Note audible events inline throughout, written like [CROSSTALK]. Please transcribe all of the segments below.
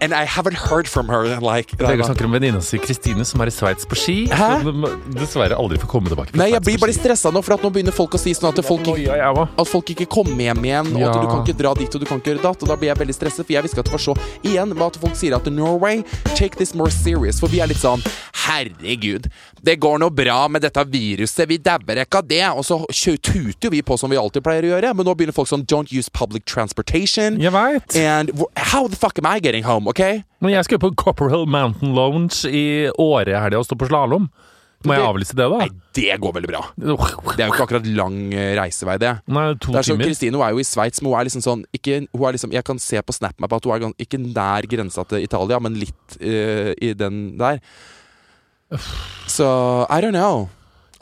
And I haven't heard from her like Vegard snakker om venninna si Kristine som er i Sveits på ski. Hæ? Som dessverre aldri får komme tilbake. Nei, jeg blir bare stressa nå, for at nå begynner folk å si sånn at folk ikke at folk ikke kommer hjem igjen, og at du kan ikke dra dit og du kan ikke gjøre datt. Og da blir jeg veldig stresset, for jeg visste at det var så Igjen med at folk sier at Norway, take this more serious. For vi er litt sånn Herregud, det går nå bra med dette viruset, vi dabber ikke av det. Og så tuter jo vi på som vi alltid pleier å gjøre, men nå begynner folk sånn Don't use public transportation. Jeg vet. And how the fuck am I getting home, ok? Men jeg skal jo på Copperhill Mountain Lounge i Åre i helga og stå på slalåm. Må jeg avlyse det, da? Nei, det går veldig bra. Det er jo ikke akkurat lang eh, reisevei, det. Nei, to Det er sånn. Kristine hun er jo i Sveits, men hun er liksom sånn ikke, hun er liksom, Jeg kan se på SnapMap at hun er ikke nær grensa til Italia, men litt uh, i den der. Så I don't know.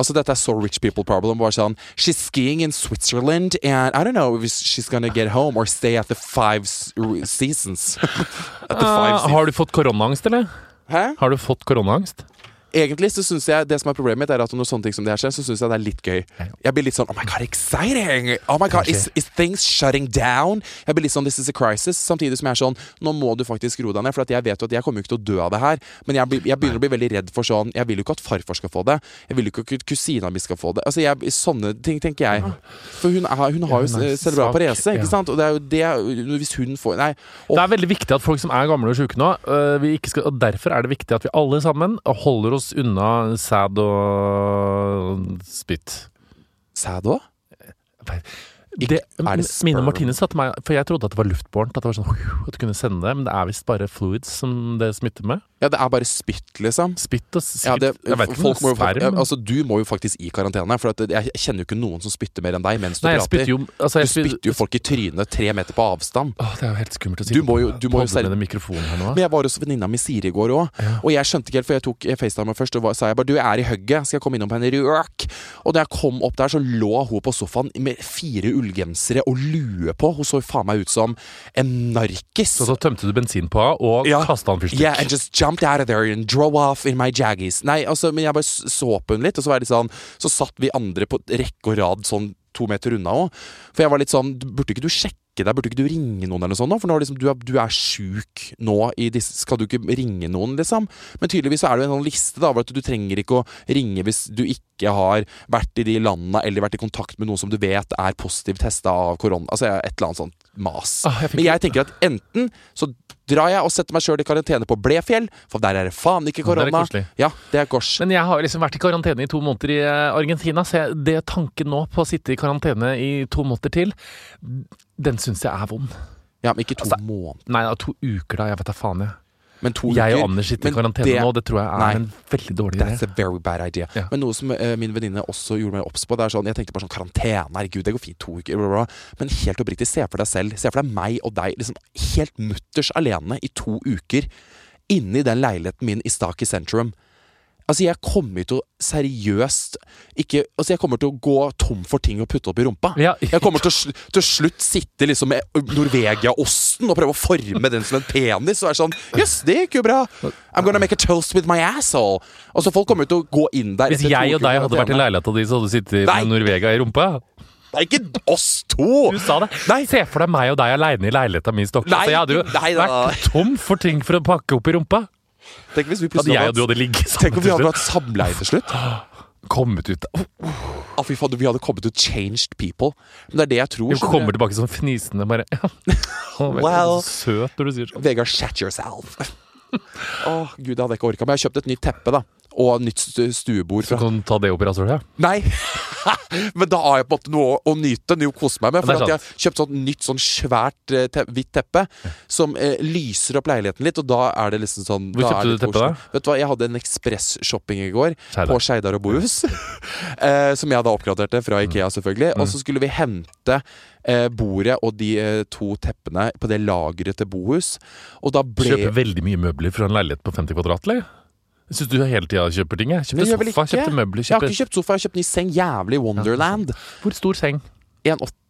Altså, dette er så rich people problem. Bare sånn She's skiing in Switzerland, and I don't know if she's gonna get home or stay at the five seasons. [LAUGHS] at the five seasons. Uh, har du fått koronaangst, eller? Hæ? Har du fått koronaangst? Egentlig så synes jeg Det som er problemet mitt, er at når sånne ting som det her skjer, så syns jeg det er litt gøy. Jeg blir litt sånn Oh my god, exciting! Oh my god, is, is things shutting down? Jeg blir litt sånn This is a crisis. Samtidig som jeg er sånn Nå må du faktisk roe deg ned, for jeg vet jo at jeg kommer jo ikke til å dø av det her. Men jeg, jeg begynner å bli veldig redd for sånn Jeg vil jo ikke at farfar skal få det. Jeg vil jo ikke at kusina mi skal få det. Altså jeg, Sånne ting tenker jeg. For hun, er, hun har jo er cerebral parese, ja. ikke sant? Og det er jo det Hvis hun får Nei. Og, Det er veldig viktig at folk som er gamle og sjuke nå, øh, vi ikke skal, og derfor er det viktig at vi alle sammen holder oss unna sæd og spytt. Sæd òg? Det, det Mine? Martine sa til meg For jeg trodde at det var luftbårent. At det var sånn At du kunne sende det, men det er visst bare fluids som det smitter med. Ja, det er bare spytt, liksom. Spytt og spytt. Ja, det, Jeg vet ikke folk må jo, sperm. altså, du må jo faktisk i karantene. For jeg kjenner jo ikke noen som spytter mer enn deg mens du Nei, prater. spytter jo altså, du spytter jo folk i trynet tre meter på avstand. Åh, Det er jo helt skummelt å si. Du må jo- du må jo selv-. Men jeg var hos venninna mi Siri i går òg, og jeg skjønte ikke helt, for jeg tok FaceTime først og var, sa jeg bare du, jeg er i hugget, skal jeg komme innom på en røk? Og da jeg kom opp der, så lå hun på sofaen med fire ullgensere og lue på. Hun så faen meg ut som en narkis. Så da tømte du bensin på henne og Ja. kasta en fyrstikk. Yeah, jumped out of there and drove off in my jaggies. Nei, altså, men jeg bare så på henne litt, og så var det sånn Så satt vi andre på rekke og rad sånn to meter unna òg. For jeg var litt sånn Burde ikke du sjekke deg? Burde ikke du ringe noen eller noe sånt? For nå liksom, du er, du er sjuk nå i disse Skal du ikke ringe noen, liksom? Men tydeligvis så er det jo en sånn liste, da, over at du trenger ikke å ringe hvis du ikke har vært i de landene eller vært i kontakt med noen som du vet er positivt testa av korona. Altså et eller annet sånt mas. Ah, jeg Men jeg tenker at enten så drar jeg og setter meg sjøl i karantene på Blefjell, for der er det faen ikke korona. Ja, det er kors. Men jeg har liksom vært i karantene i to måneder i eh, Argentina, så jeg, det tanken nå på å sitte i karantene i to måneder til, den syns jeg er vond. Ja, men ikke to Altså, måneder. Nei, to uker da, jeg vet da faen, jeg. Men to Jeg uker. og Anders sitter i karantene det- nå, det tror jeg er Nei. en veldig dårlig idé. That's a very bad idea. Ja. Men noe som uh, min venninne også gjorde meg obs på, det er sånn Jeg tenkte bare sånn karantene, herregud, det går fint, to uker, bla, bla, bla. Men helt oppriktig, se for deg selv, se for deg meg og deg liksom helt mutters alene i to uker inne i den leiligheten min i Staki Centrum. Altså, jeg kommer til å seriøst ikke Altså, jeg kommer til å gå tom for ting å putte opp i rumpa. Ja. Jeg kommer til å til slutt sitte liksom med Norvegia-osten og prøve å forme den som en penis. Og være sånn Jøss, det gikk jo bra. I'm gonna make a toast with my asshole. Altså, folk kommer til å gå inn der Hvis jeg og deg hadde vært i leiligheta di, så hadde du sittet Nei. med Norvegia i rumpa. Det er ikke oss to! Du sa det. Nei. Se for deg meg og deg aleine i leiligheta mi i Stockholm. Nei, Så jeg hadde jo vært tom for ting for å pakke opp i rumpa. Tenk hvis vi Hadde jeg og du hadde ligget sammen Tenk om vi hadde vært samleie til slutt. Kommet ut oh, vi hadde, vi hadde kommet ut changed people. Men det er det jeg tror. Vi kommer tilbake sånn fnisende bare. [LAUGHS] Well. Søt når du sier sånn. Vegard, shut yourself. Åh, gud, det hadde jeg ikke orka. Men jeg har kjøpt et nytt teppe, da. Og nytt stuebord. stuebord. Så kan du ta det opp i rasshølet? Ja. Nei! [LAUGHS] Men da har jeg på en måte noe å nyte, noe å kose meg med. For at jeg har kjøpt sånn nytt sånn svært eh, te hvitt teppe som eh, lyser opp leiligheten litt, og da er det liksom sånn Hvor kjøpte du teppet, da? Vet du hva, Jeg hadde en ekspress-shopping i går Skeidar. på Skeidar og Bohus. [LAUGHS] eh, som jeg da oppgraderte Mm. fra Ikea, selvfølgelig. Og så skulle vi hente eh, bordet og de eh, to teppene på det lageret til Bohus. Og da ble Kjøper veldig mye møbler fra en leilighet på 50 kvadrat, eller? Jeg syns du hele tida kjøper ting. Jeg kjøpte sofa, kjøpte møbler, Jeg har ikke kjøpt sofa, jeg har kjøpt ny seng. Jævlig Wonderland. Hvor stor seng? 1,80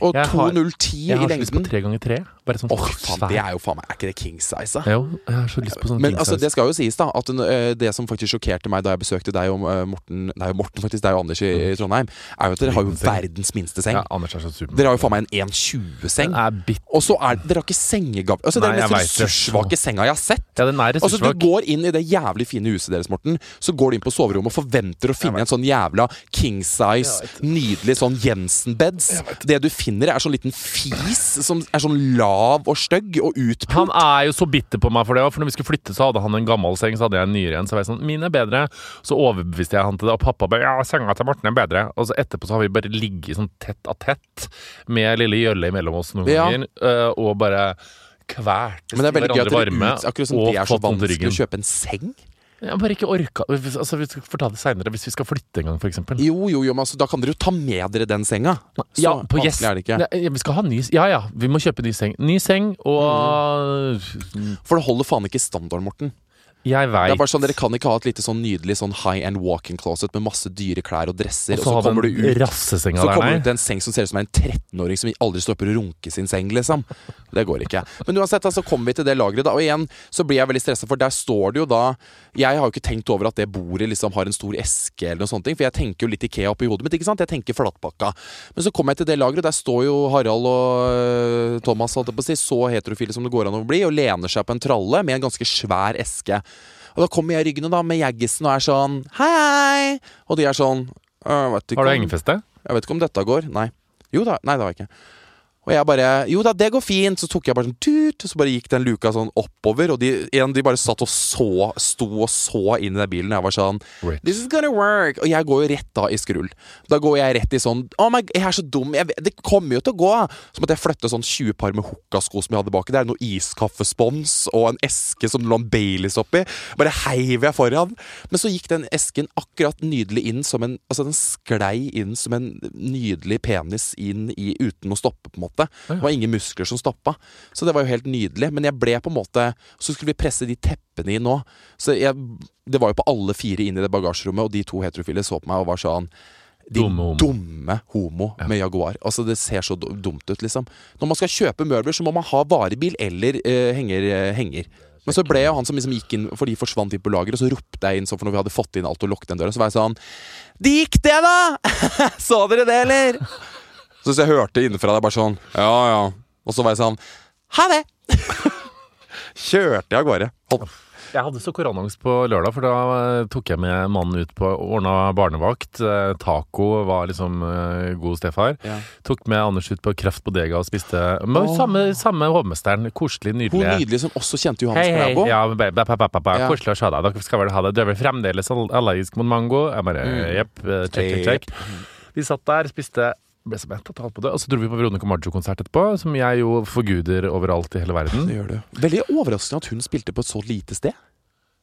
og 2,010 i lengden. Jeg har så lyst på lengden. tre ganger tre. Bare sånn faen, det er jo faen meg Er ikke det king size, da? Jo, jeg har så lyst på sånn Men king altså, size. det skal jo sies, da, at øh, det som faktisk sjokkerte meg da jeg besøkte deg og øh, Morten Nei, Morten faktisk, deg og Anders i, i Trondheim, er jo at dere har jo verdens minste seng. Ja, Anders er så super. Dere har jo faen meg en 1,20-seng. Den er bitt... Og så er Dere har ikke sengegav... Altså, det er den mest det. ressurssvake senga jeg har sett. Ja, den er Altså, du går inn i det jævlig fine huset deres, Morten. Så går du inn på soverommet og forventer å finne en sånn jævla king size, nydelig sånn Jensen-beds. Det du finner, er sånn liten fis som er sånn lav og stygg og Han er jo så bitter på meg for det òg, for når vi skulle flytte, så hadde han en gammel seng, så hadde jeg en nyere en. Så var jeg sånn Min er bedre. Så overbeviste jeg han til det, og pappa bare Ja, senga til Morten er bedre. Og så etterpå så har vi bare ligget sånn tett av tett med lille gjølle imellom oss noen Ja. ganger, øh, og bare kvært Men det er veldig gøy at dere varme. akkurat som det er så i vanskelig å kjøpe en seng. Jeg bare ikke orka Altså, Vi skal få ta det seinere, hvis vi skal flytte en gang, eksempel. Jo, jo, jo, men altså, da kan dere jo ta med dere den senga. Så Ja, på yes. er det ikke. Ja, vi skal ha ny Ja ja, vi må kjøpe ny seng. Ny seng og For det holder faen ikke standard, Morten. Jeg vet. Det er bare sånn, Dere kan ikke ha et lite sånn nydelig sånn high end walk-in closet med masse dyre klær og dresser, Og og så så kommer du ut Så kommer du ut en seng som ser ut som en 13-åring som aldri stopper å runke sin seng, liksom. Det går ikke. Men uansett, så så kommer vi til det lageret, da. Og igjen så blir jeg veldig stressa, for der står det jo da Jeg har jo ikke tenkt over at det bordet liksom har en stor eske eller noe sånt, for jeg tenker jo litt Ikea oppi hodet mitt, ikke sant? Jeg tenker flatpakka. Men så kommer jeg til det lageret, der står jo Harald og øh, Thomas, holdt jeg på å si, så heterofile som det går an å bli, og lener seg på en tralle med en ganske svær eske. Og da kommer jeg ryggende da med jaggisen og er sånn Hei, hei! Og de er sånn «Øh, Har du hengefeste? jeg vet ikke om dette går. Nei. Jo da, nei, det har jeg ikke. Og jeg bare Jo da, det går fint. Så tok jeg bare sånn tut, og så bare gikk den luka sånn oppover. Og de, en, de bare satt og så, sto og så inn i den bilen. Jeg var sånn Rich. This is gonna work. Og jeg går jo rett da i skrull. Da går jeg rett i sånn Oh my, jeg er så dum. Jeg, det kommer jo til å gå. Så måtte jeg flytte sånn 20 par med hukkasko som jeg hadde baki. Det er noe iskaffespons og en eske som det lå en Baileys oppi. Bare heiv jeg foran. Men så gikk den esken akkurat nydelig inn som en Altså, den sklei inn som en nydelig penis inn i uten å stoppe, på en måte. Det var ingen muskler som stoppa. Så det var jo helt nydelig. Men jeg ble på en måte Så skulle vi presse de teppene inn nå. Så jeg Det var jo på alle fire inn i det bagasjerommet, og de to heterofile så på meg og var sånn de Dumme homo. dumme homo med Jaguar. Altså Det ser så dumt ut, liksom. Når man skal kjøpe møbler, så må man ha varebil eller eh, henger, eh, henger. Men så ble jeg han som liksom gikk inn, for de forsvant inn på lageret, og så ropte jeg inn sånn, for når vi hadde fått inn alt og lukket den døra, så var jeg sånn Det gikk det, da! [LAUGHS] så dere det, eller? Så hvis jeg hørte innenfra det bare sånn Ja, ja. Og så var jeg sånn Ha det! [LAUGHS] Kjørte jeg av gårde. Hopp. Jeg hadde så koronaangst på lørdag, for da tok jeg med mannen ut på ordna barnevakt. Eh, Taco var liksom eh, god stefar. Ja. Tok med Anders ut på Kraft Bodega og spiste med oh. samme, samme hovmesteren. Koselig, Hun nydelig. nydelige som også kjente Johannes hey, hei. Klæbo. Ja, ba, ba, ba, ba, ba. Ja. Koselig å se deg. Dere skal vel ha det. Du er vel fremdeles all- allergisk mot mango? Jeg bare Mm. jepp. eh, Check, check, check. Vi satt der, spiste ble så mett og tatt på det. Og så dro vi på Veronica Maggio-konsert etterpå, som jeg jo forguder overalt i hele verden. Det gjør du. Veldig overraskende at hun spilte på et så lite sted.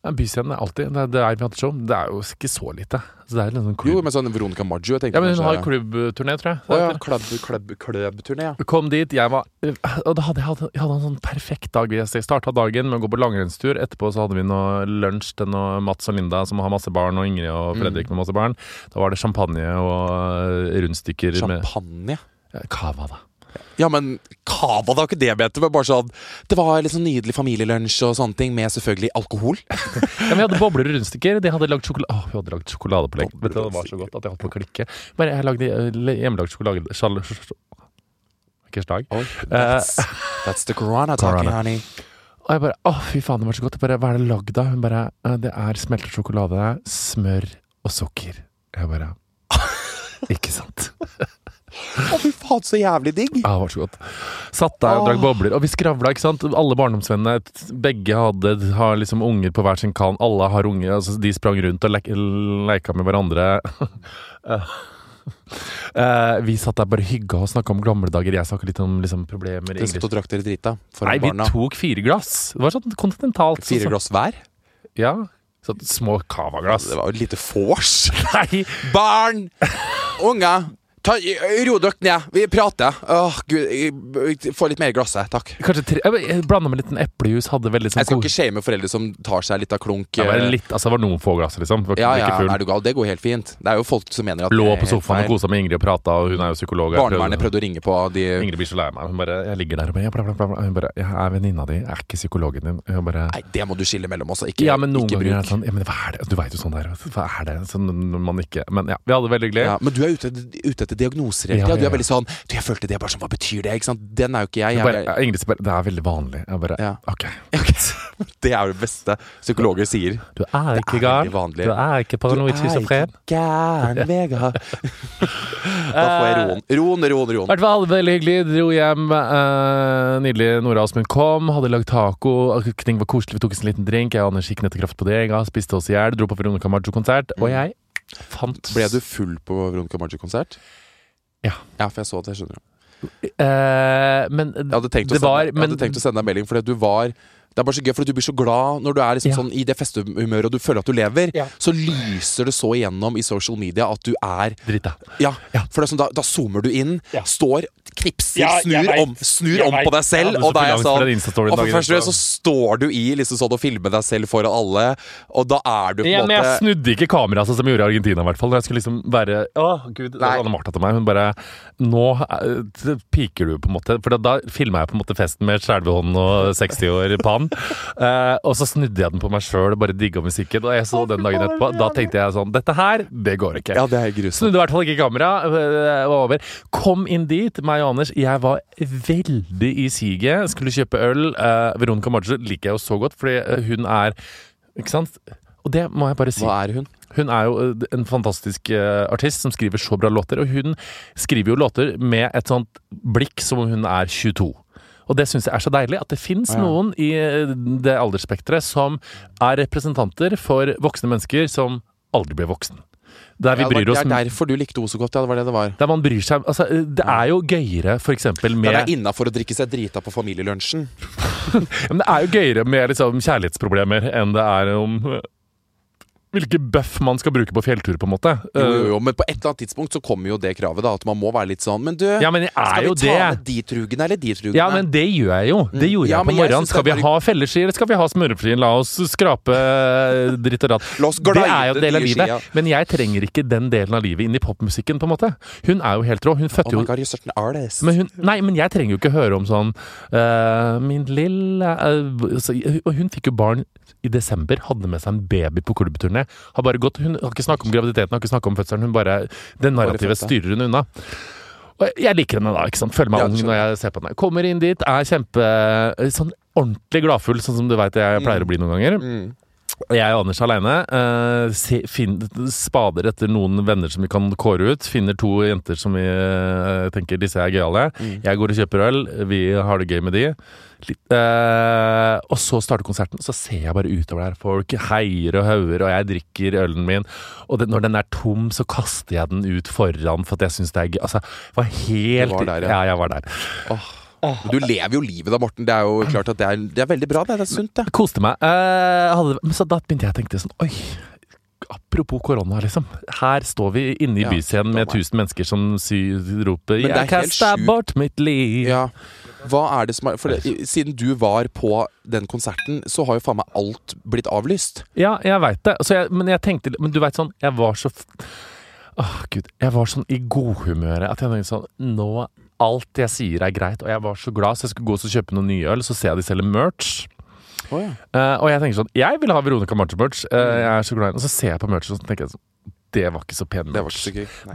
En Byscenen er alltid Det, det er teatershow. Det er jo ikke så lite. Så det er sånn klubb. Jo, men sånn Veronica Maggio jeg tenkte ja, men hun kanskje- har klubbturné, tror jeg. Å ja, klubb, klubb, klubbturné, ja. Kom dit, jeg var Og da hadde jeg, hatt- jeg hadde en sånn perfekt dag. Jeg starta dagen med å gå på langrennstur. Etterpå så hadde vi noe lunsj til noe Mats og Linda som har masse barn, og Ingrid og Fredrik med masse barn. Da var det champagne og eh, rundstykker med Champagne. Ja, Cava, da. Ja, men cava, det var ikke det jeg mente. Men bare sånn Det var litt sånn nydelig familielunsj og sånne ting, med selvfølgelig alkohol. [LAUGHS] Ja, men vi hadde bobler og rundstykker. De hadde lagd sjokolade Åh, vi hadde lagd sjokoladepålegg. Vet du, Det var så godt at jeg holdt på å klikke. Bare jeg lagde eh, hjemmelagd sjokolade... Ikke slag. Oh, that's, that's the corona talking, Corona. honey. Og jeg bare Å, fy faen, det var så godt. Bare, Hva er det lagd av? Hun bare «Eh, Det er smeltet sjokolade, smør og sukker. Jeg bare [LAUGHS] Ikke sant? Å, fy faen, så jævlig digg. Ja, det var så godt. Satt der og drakk bobler, og vi skravla, ikke sant. Alle barndomsvennene, begge hadde, har liksom unger på hver sin kant. Alle har unger, altså de sprang rundt og le leika med hverandre. Uh, [LAUGHS] vi satt der bare hygga og snakka om gamle dager. Jeg snakka litt om liksom, problemer. Dere satt og drakk dere drita Nei, vi barna. tok fire glass. Det var sånn kontinentalt. Fire så- glass hver? Ja. Sånn små cava-glass. Det var jo et lite vors. [LAUGHS] Barn! Unger! Ta, ro dere ned. Vi prater. Åh, gud. Få litt mer i glasset, takk. Kanskje tre Jeg blanda med litt en eplejus. Hadde veldig sånn Jeg skal ikke shame foreldre som tar seg litt av klunk. det var, eh, litt, altså, det var noen få glass, liksom. Var Ja, ja, er du gal? Det går helt fint. Det er jo folk som mener at Lå på sofaen og kosa med Ingrid og prata, og hun er jo psykolog. Barnevernet prøvde- prøvde å ringe på. De Ingrid blir så lei meg. Hun bare, jeg ligger der og bare, bla, bla, bla. Hun bare Jeg er venninna di, jeg er ikke psykologen din. Hun bare Nei, det må du skille mellom oss. Ikke, ja, men noen ikke bruk. sånn Ja, men hva er det? Du veit jo sånn der. Hva er det? Sånn man ikke Men ja, vi hadde veldig hyggelig. Ja, men du er ute, ute etter diagnoser hele tida. Du er veldig sånn Du, jeg følte det bare sånn Hva betyr det? Ikke sant? Den er jo ikke jeg. jeg, Bare, Ingrid sier bare Det er veldig vanlig. Jeg bare Ja. OK. [LAUGHS] det er jo det beste psykologer sier. Du er ikke er gal. Du er ikke paranoid schizofren. gæren, [LAUGHS] Vegard. da får jeg roen. Roen, roen, I roen. hvert fall veldig hyggelig. Dro hjem. Uh, nydelig. Nora Asmund kom, hadde lagd taco. Ting var koselig. Vi tok oss en liten drink. Jeg og Anders gikk ned til Kraft på Dega, spiste oss i hjel, dro på Veronica Maggio-konsert. Og jeg fant Mm. Ble du full på Veronica Maggio-konsert? Ja. Ja, for jeg så det. Jeg skjønner. Eh, Men Jeg hadde tenkt, å det sende, var jeg men, hadde tenkt å sende deg en melding, fordi du var det er bare så gøy, for du blir så glad når du er liksom Ja. sånn i det festehumøret og du føler at du lever. Ja. Så lyser det så igjennom i social media at du er Dritt, da. Ja, Ja. for det er sånn, da, da zoomer du inn, står, knipser, snur om, snur om på deg selv, og da er jeg sånn Og for første så står du i liksom sånn og filmer deg selv foran alle, og da er du på en Ja, men jeg snudde ikke kameraet sånn som jeg gjorde i Argentina. I hvert fall Når jeg skulle liksom være Å, gud, Nei. Anne Martha til meg. Hun bare Nå eh, piker du, på en måte. For da, da filma jeg på en måte festen med skjelvehånd og 60 år pann. Uh, og så snudde jeg den på meg sjøl og bare digga musikken. Og jeg så den dagen etterpå. Da tenkte jeg sånn Dette her, det går ikke. Ja, det er grusomt. Snudde i hvert fall ikke kamera. øh, Var over. Kom inn dit, meg og Anders. Jeg var veldig i siget. Skulle kjøpe øl. Uh, Veronica Maggio liker jeg jo så godt, fordi hun er Ikke sant? Og det må jeg bare si. Hva er hun? Hun er jo eh, en fantastisk eh, artist som skriver så bra låter, og hun skriver jo låter med et sånt blikk som om hun er 22. Og det syns jeg er så deilig, at det fins Ja. noen i eh, det aldersspekteret som er representanter for voksne mennesker som aldri blir voksen. Der vi bryr oss det er derfor du likte henne så godt. Ja, det var det det var. Der man bryr seg Altså, det er jo gøyere for eksempel med Det er innafor å drikke seg drita på familielunsjen. [LAUGHS] Men det er jo gøyere med liksom kjærlighetsproblemer enn det er om øh, buff man skal bruke på fjelltur, på en måte. Jo, jo, jo, men på et eller annet tidspunkt så kommer jo det kravet, da. At man må være litt sånn Men du, Ja, men skal vi ta det. med de trugene eller de trugene? Ja, men det gjør jeg jo. Det gjorde Ja, jeg på jeg morgenen. Skal vi er ha felleski, eller skal vi ha smørefri? La oss skrape eh, dritt og ratt. Det er jo en del av livet. skia. Men jeg trenger ikke den delen av livet inn i popmusikken, på en måte. Hun er jo helt rå. Hun Oh fødte my jo god, an artist. men hun, nei, men jeg trenger jo ikke høre om sånn uh, Min lille uh, hun fikk jo barn i desember, hadde med seg en baby på klubbturné. Har bare gått, Hun har ikke snakket om graviditeten, har ikke snakket om fødselen. Hun bare, Det narrativet styrer hun unna. Og jeg- liker henne da. ikke sant? Føler meg Ja, ung når jeg ser på henne. Kommer inn dit, er kjempe Sånn ordentlig gladfull, sånn som du veit jeg pleier å bli noen ganger. Mm. Jeg og Anders aleine uh, spader etter noen venner som vi kan kåre ut. Finner to jenter som vi eh, tenker disse er gøyale. Mm. Jeg går og kjøper øl, vi har det gøy med de. Litt, eh, og så starter konserten, så ser jeg bare utover der. Folk heier og hauger, og jeg drikker ølen min. Og det, når den er tom, så kaster jeg den ut foran for at jeg syns det er gøy. Altså, Jeg var helt Du var der, ja. ja. jeg var der. Men Du lever jo livet da, Morten. Det er jo klart at det er, det er veldig bra. Det, det er sunt, det. Koste meg. Eh, hadde, men så da begynte jeg å tenke sånn Oi, apropos korona, liksom. Her står vi inne i Ja, byscenen med tusen 1000 mennesker som roper Men er 'Jeg helt bort mitt liv'. Ja. Hva er det som er For det, siden du var på den konserten, så har jo faen meg alt blitt avlyst. Ja, jeg veit det. Så jeg, men jeg tenkte Men du veit sånn, jeg var så Åh, Åh, gud. Jeg var sånn i godhumøret at jeg tenkte sånn Nå Alt jeg sier er greit, og jeg var så glad, så jeg skulle gå og kjøpe noen nye øl, så ser jeg de selger merch. Oh, ja. uh, og jeg tenker sånn Jeg vil ha Veronica Macho-merch. Uh, jeg er så glad i. Og så ser jeg på merch, og så tenker jeg sånn Det var ikke så pen merch.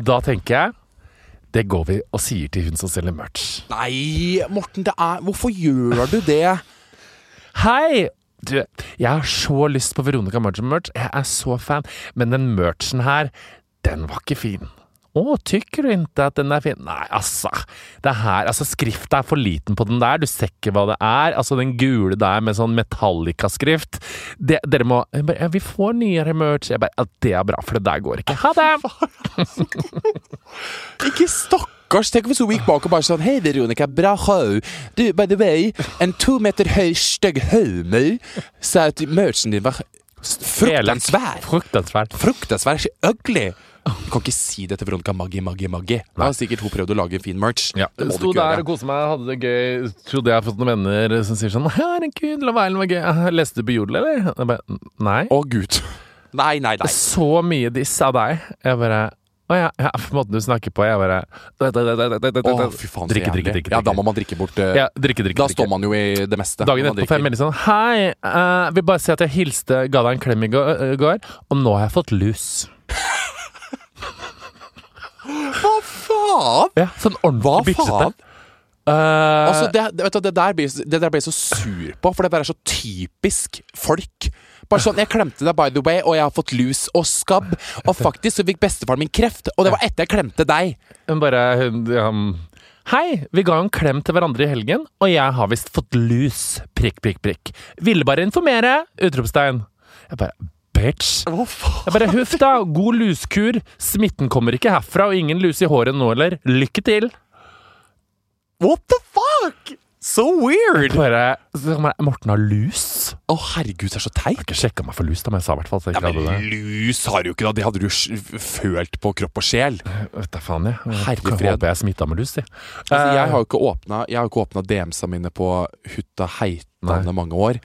Da tenker jeg Det går vi og sier til hun som selger merch. Nei, Morten, det er Hvorfor gjør du det? Hei! Du, jeg har så lyst på Veronica Maggio-merch. Jeg er så fan. Men den merchen her, den var ikke fin. Å, tykker du ikke at den er fin? Nei, altså. Det her, altså Skrifta er for liten på den der. Du ser ikke hva det er. Altså Den gule der med sånn Metallica-skrift. Dere må bare, ja, Vi får nyere merch. Jeg bare, ja, Det er bra, for det der går ikke. Ha det! Ikke stakkars! Tenk hvis hun gikk bak og bare sånn Hei, Veronica, bra show. Du, by the way, en to meter høy, stygg homo sa at merchen din var fruktansvær. Fruktansvært. Fruktansvær ugly. Du kan ikke si det til Veronica Maggi, Maggi, Maggi. Da har sikkert hun prøvd å lage en fin merch. Ja. Det Sto ikke der og koste meg, hadde det gøy. Trodde jeg hadde fått noen venner som sier sånn 'Herregud, la være var gøy'. Leste du på Jodel, eller? Jeg bare, Nei. Å, gud. Nei, nei, nei. Så mye diss av deg. Jeg bare Å ja, ja, [LAUGHS] måten du snakker på, jeg bare Å, fy faen, Drikke, drikke, drikke. Ja, da må man drikke bort eh, Ja, drikke, drikke, Da drikke. står man jo i det meste. Dagen etterpå får jeg melding sånn Hei, uh, vil bare si at jeg hilste, ga deg en klem i går, og nå har jeg fått lus. Hva faen? Ja, sånn ordentlig bitchete. Eh, Altså, det, du, det, der blir, det der ble jeg så sur på, for det bare er så typisk folk. Bare sånn, Jeg klemte deg, by the way, og jeg har fått lus og skabb. Og faktisk så fikk bestefaren min kreft, og det var etter jeg klemte deg. Hun bare hun, um, Hei, vi ga en klem til hverandre i helgen, og jeg har visst fått lus. Prikk, prikk, prikk. Ville bare informere! Utropstegn. Jeg bare Bitch. Hva faen? Jeg bare Huff da, god luskur. Smitten kommer ikke herfra, og ingen lus i håret nå heller. Lykke til. What the fuck? So weird! Bare så Morten har lus? Å, herregud, det er så teit. Jeg har ikke sjekka meg for lus, da, men jeg sa i hvert fall at jeg Ja, ikke men hadde det. lus har du jo ikke, da. Det hadde du jo følt på kropp og sjel. Vet da faen, jeg. jeg. Håper jeg smitta med lus, jeg. Altså, jeg Eh, har jo ikke åpna åpna DM-sa mine på Hutta Heitane mange år.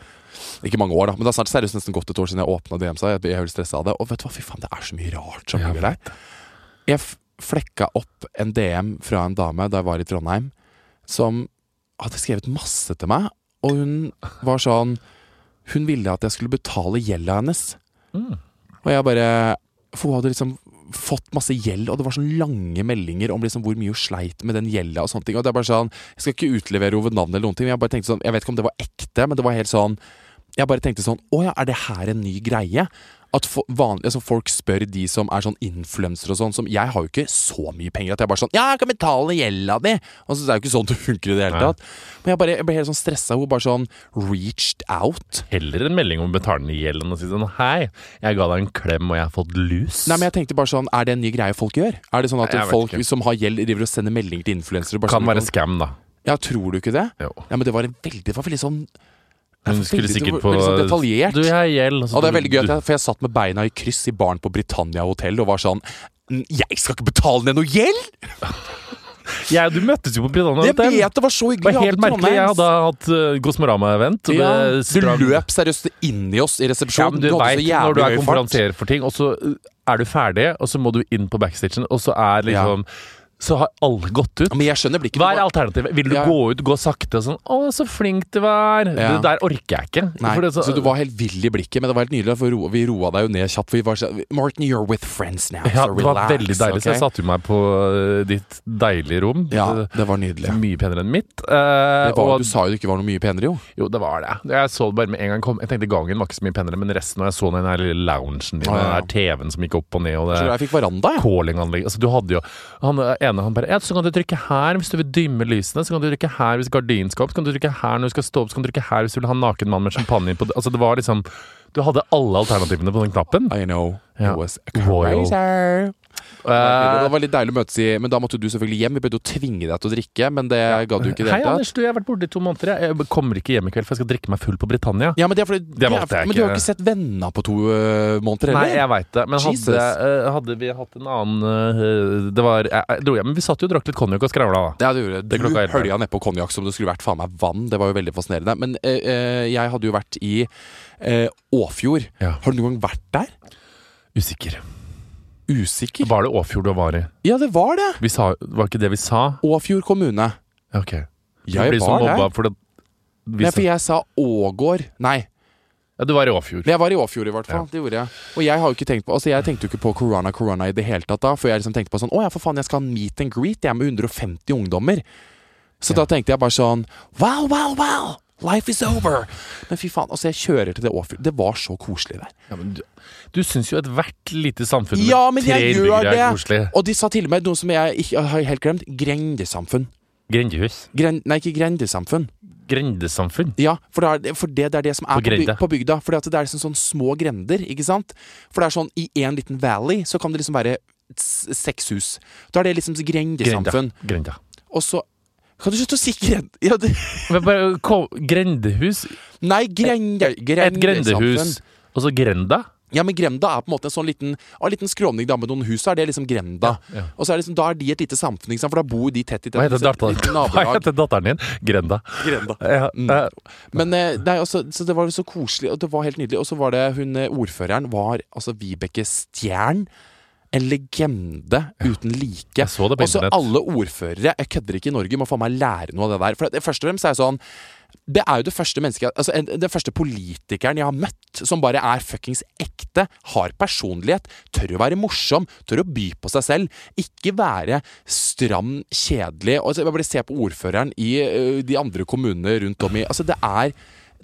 Ikke mange år, da, men det har snart seriøst nesten gått et år siden jeg åpna DM-sa. Jeg, jeg er helt stressa av det. Og vet du hva, fy faen, det er så mye rart som ligger der. Jeg flekka opp en DM fra en dame da jeg var i Trondheim, som hadde skrevet masse til meg, og hun var sånn Hun ville at jeg skulle betale gjelda hennes. Mm. Og jeg bare For hun hadde liksom fått masse gjeld, og det var sånn lange meldinger om liksom hvor mye hun sleit med den gjelda og sånne ting. Og det er bare sånn Jeg skal ikke utlevere ved navn eller noen ting, men jeg bare tenkte sånn Jeg vet ikke om det var ekte, men det var helt sånn Jeg bare tenkte sånn Å ja, er det her en ny greie? At for, vanlig, altså folk spør de som er sånn influensere og sånn som Jeg har jo ikke så mye penger at jeg bare sånn Ja, jeg kan betale gjelda di! og det er jo ikke sånn det funker i det hele tatt. Men jeg, bare, jeg ble helt sånn stressa. Hun bare sånn reached out. Heller en melding om å betale ned gjeld enn å si sånn Hei, jeg ga deg en klem, og jeg har fått lus. Nei, men jeg tenkte bare sånn Er det en ny greie folk gjør? Er det sånn at Nei, folk ikke. som har gjeld, driver og sender meldinger til influensere? kan sånn- være scam, da. Ja, tror du ikke det? Jo. Ja, men det var en veldig Det var veldig sånn Hun skulle sikkert på detaljert. Du, jeg har gjeld. Og det er veldig gøy, at jeg, for jeg satt med beina i kryss i baren på Britannia hotell og var sånn «Mm, Jeg skal ikke betale ned noe gjeld! Ja, du møttes jo på Britannia Jeg Hotel. vet det var så Det var helt merkelig. Jeg hadde hatt uh, Gosmorama-event. ja, Du løp seriøst inn i oss i Ja, resepsjonen. men du hadde så vet, når du er konferansier for ting, og så uh, er du ferdig, og så må du inn på backstagen, og så er liksom Så har alle gått ut. Men jeg skjønner blikket. Hva er alternativet? Vil du Ja. gå ut, gå sakte og sånn 'Å, så flink du var'? Ja. Det der orker jeg ikke. Nei, er så, du var helt vill i blikket, men det var helt nydelig. For ro, vi roa deg jo ned kjapt. For vi var sånn Martin, you're with friends now, ja, so det var veldig deilig. Så jeg satte jo meg på uh, ditt deilige rom. Ja, Det- var nydelig. Mye penere enn mitt. Eh, var, og, du sa jo det ikke var noe mye penere, jo. jo, det var det. Jeg så det bare med en gang kom. Jeg tenkte gangen var ikke så mye penere, men resten når jeg så den her lille loungen din, ah, ja, den der TV-en som gikk opp og ned, og Så det veranda, Altså, du hadde jo Han ene han bare ja, Så kan du trykke her hvis du vil dymme lysene. Så kan du trykke her hvis gardinen skal opp. Så kan du trykke her når du skal stå opp. Så kan du trykke her hvis du vil ha en naken mann med champagne på Altså, det var liksom Du hadde alle alternativene på den knappen. I know. Ja. It was crazy. Eh, det var litt deilig å møtes i Men da måtte du selvfølgelig hjem. Vi prøvde å tvinge deg til å drikke, men det ga du ikke det Hei. Anders. Du, jeg har vært borte i to måneder. Jeg kommer ikke hjem i kveld, for jeg skal drikke meg full på Britannia. Ja, men, det er fordi, Det valgte jeg men du har ikke. sett Venner på to uh, måneder Nei, jeg veit det. Men hadde, eh, hadde vi hatt en annen uh, Det var jeg, dro hjem, men vi satt jo og drakk litt konjakk og skravla, da. Ja, det gjorde det. Du hølja nedpå konjakk som det skulle vært faen meg vann. Det var jo veldig fascinerende. Men uh, eh, jeg hadde jo vært i eh, Åfjord. Ja. Har du noen gang vært der? Usikker. Usikker? Var det Åfjord du var i? Ja, det var det! Vi sa, var ikke det vi sa? Åfjord kommune. Ja, Ok. Jeg blir så var mobba der. for det Nei, for jeg sa Ågård. Nei, Ja, du var i Åfjord. jeg var i Åfjord i hvert fall. Ja. Det gjorde jeg. Og jeg har jo ikke tenkt på Altså jeg tenkte jo ikke på korona korona i det hele tatt da, før jeg liksom tenkte på sånn Å ja, for faen, jeg skal ha meet and greet jeg med 150 ungdommer. Så da tenkte jeg bare sånn Wow, wow, wow! Life is over! Men fy faen, altså jeg kjører til det Åfjord. Det var så koselig der. Ja, men du du syns jo ethvert lite samfunn med Ja, men tre innbyggere er det! koselig. Og de sa til og med noe som jeg ikke har helt glemt. Grendesamfunn. Grendehus. Gren, nei, ikke grendesamfunn. Grendesamfunn. Ja, for det, er, for det, det er det som er På på, by, på bygda. For det er liksom sånn små grender, ikke sant? For det er sånn i en liten valley så kan det liksom være seks hus. Da er det liksom grendesamfunn. Grenda. Grenda. Og så Kan du slutte å si grend... Ja, det, grendehus nei, grende, Et grendehus. Og så grenda? Ja, men grenda er på en måte en sånn liten, en liten skråning da med noen hus. Så er det liksom grenda. Ja. Og så er det liksom, da er de et lite samfunn, for da bor de tett i tett. Hva heter, datteren, hva heter datteren din? Grenda. Grenda. Ja, Mm. eh, Men eh, nei, også, så det var så koselig, og det var helt nydelig. Og så var det hun eh, ordføreren var altså Vibeke Stjern. En legende uten like. Og så alle ordførere, jeg kødder ikke i Norge, må faen meg lære noe av det der. For det, først og fremst er sånn det er jo det første mennesket Altså Den første politikeren jeg har møtt som bare er fuckings ekte, har personlighet, tør å være morsom, tør å by på seg selv. Ikke være stram, kjedelig. Og så jeg bare se på ordføreren i de andre kommunene rundt om i Altså, det er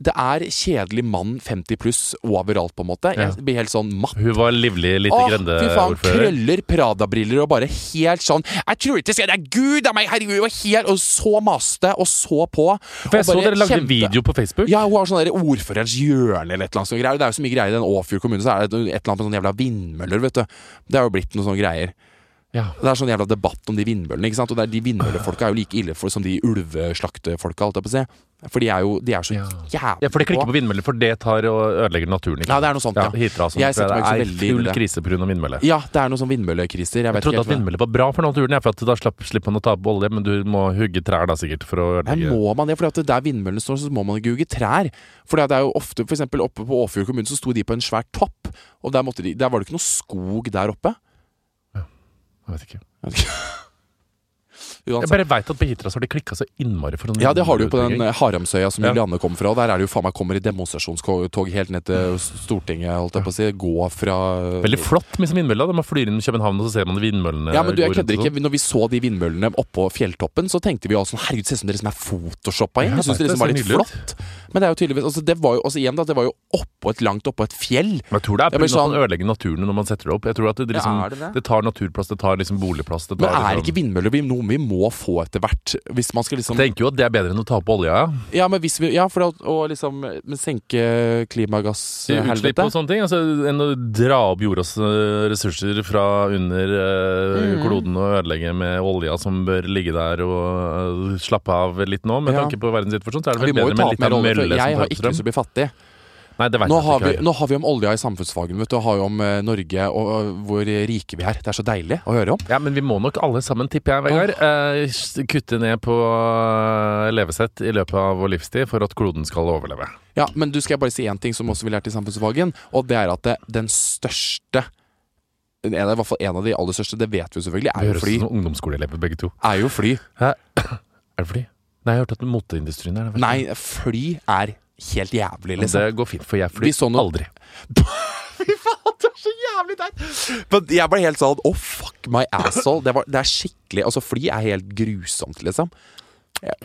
det er kjedelig mann 50 pluss overalt, på en måte. Jeg Ja. blir helt sånn matt. Hun var livlig lite grendeordfører. krøller, Prada-briller og bare helt sånn 'Jeg tror ikke det er Gud av meg, herregud!' Og, helt, og så maste og så på. For jeg så dere lagde kjempe- video på Facebook. Ja, hun har sånn ordførerens hjørne eller et eller annet sånt greier. Det er jo så mye greier i den Åfjord kommune, så er det et eller annet med sånne jævla vindmøller, vet du. Det har jo blitt noen sånne greier. Ja. Det er sånn jævla debatt om de vindmøllene, ikke sant. Og det er, de vindmøllefolka er jo like ille for, som de ulveslaktefolka, holdt jeg på å. For de er jo de er så Ja. jævlig Ja, for det klikker på vindmøller, for det tar og ødelegger naturen. Ikke? Ja, det er noe sånt, ja. Hitra sånn, Jeg for setter meg ikke så det veldig er full det. krise pga. vindmølle. Ja, det er noen sånn vindmøllekriser. Jeg Jeg trodde ikke at vindmøller var bra for naturen, ja, for at da slapp, slipper man å ta opp olje, men du må hugge trær da sikkert for å Nei, må man det? For der vindmøllene står, så må man ikke hugge trær. For det er jo ofte, for eksempel oppe på Åfjord kommune, så sto de på en svær topp. Og der, måtte de, der var det ikke noe skog der oppe. Jeg [LAUGHS] vet ikke. Jeg bare veit at på Hitra så har de klikka så innmari for Ja, det har du jo på den eh, Haramsøya som Ja. Julianne kom fra. Der er det jo faen meg kommer i demonstrasjonstog helt ned til Stortinget, holdt jeg på å si. Gå fra Veldig flott med vindmølla. Man flyr inn i København, og så ser man vindmøllene Ja, men du, jeg kødder ikke. Når vi så de vindmøllene oppå fjelltoppen, så tenkte vi jo sånn Herregud, se som dere som er photoshoppa inn. Ja, Jeg syns det det liksom var litt flott. Men det er jo tydeligvis altså, Det var jo også igjen da, det var jo oppå et langt oppå et fjell. Men jeg tror det er pga. at sånn- man ødelegger naturen når man setter det opp. Jeg tror at det, liksom, Ja, det det? det tar naturplass, det tar liksom boligplass. Det Men tar, er liksom, ikke vindmøller noe vi må få etter hvert? Hvis man skal liksom Jeg tenker jo at det er bedre enn å ta opp olja. Ja. Ja, men hvis vi Ja, for å, å liksom senke senke Utslipp klimagasshelvete. og sånne ting. Altså, enn å dra opp jordas eh, ressurser fra under eh, Mm. kloden og ødelegge med olja som bør ligge der og uh, slappe av litt nå. Med Ja. tanke på verdenssituasjonen så er det vel må jo bedre med litt av olje, for mølle jeg har ikke lyst til å bli fattig. Nei, det vet Nå jeg har, ikke vi, nå har vi om olja i samfunnsfagen, vet du. Og har jo om eh, Norge og, og hvor rike vi er. Det er så deilig å høre om. Ja, men vi må nok alle sammen, tipper jeg, Vegard, eh, kutte ned på eh, levesett i løpet av vår livstid for at kloden skal overleve. Ja, Men du skal jeg bare si én ting som også vi lærte i samfunnsfagen, og det er at det, den største en, I hvert fall en av de aller største, det vet vi jo selvfølgelig, Det er jo høres fly. ut som ungdomsskoleelever begge to. Er jo fly. Er det fly? Nei, jeg har hørt at moteindustrien er det. Nei, fly er helt jævlig, liksom. Det går fint, for jeg Vi flyr så noe- aldri. [LAUGHS] Fy faen, det er så jævlig teit! Men jeg ble helt sånn Oh, fuck my asshole. Det, var, det er skikkelig Altså, fly er helt grusomt, liksom. Ja,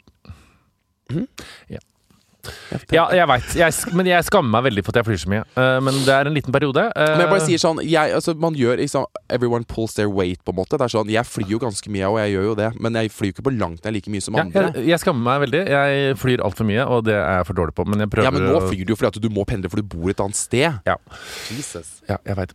jeg veit. Men jeg skammer meg veldig for at jeg flyr så mye. Uh, men det er en liten periode. Uh, Men jeg bare sier sånn jeg, altså, Man gjør liksom Everyone pulls their weight, på en måte. Det er sånn, Jeg flyr jo ganske mye, og jeg gjør jo det, men jeg flyr jo ikke på langt nær like mye som ja, andre. jeg, jeg skammer meg veldig. Jeg flyr altfor mye, og det er jeg for dårlig på. Men jeg prøver Ja, men nå flyr du jo fordi at du må pendle, for du bor et annet sted. Ja. Jesus. Ja, jeg vet.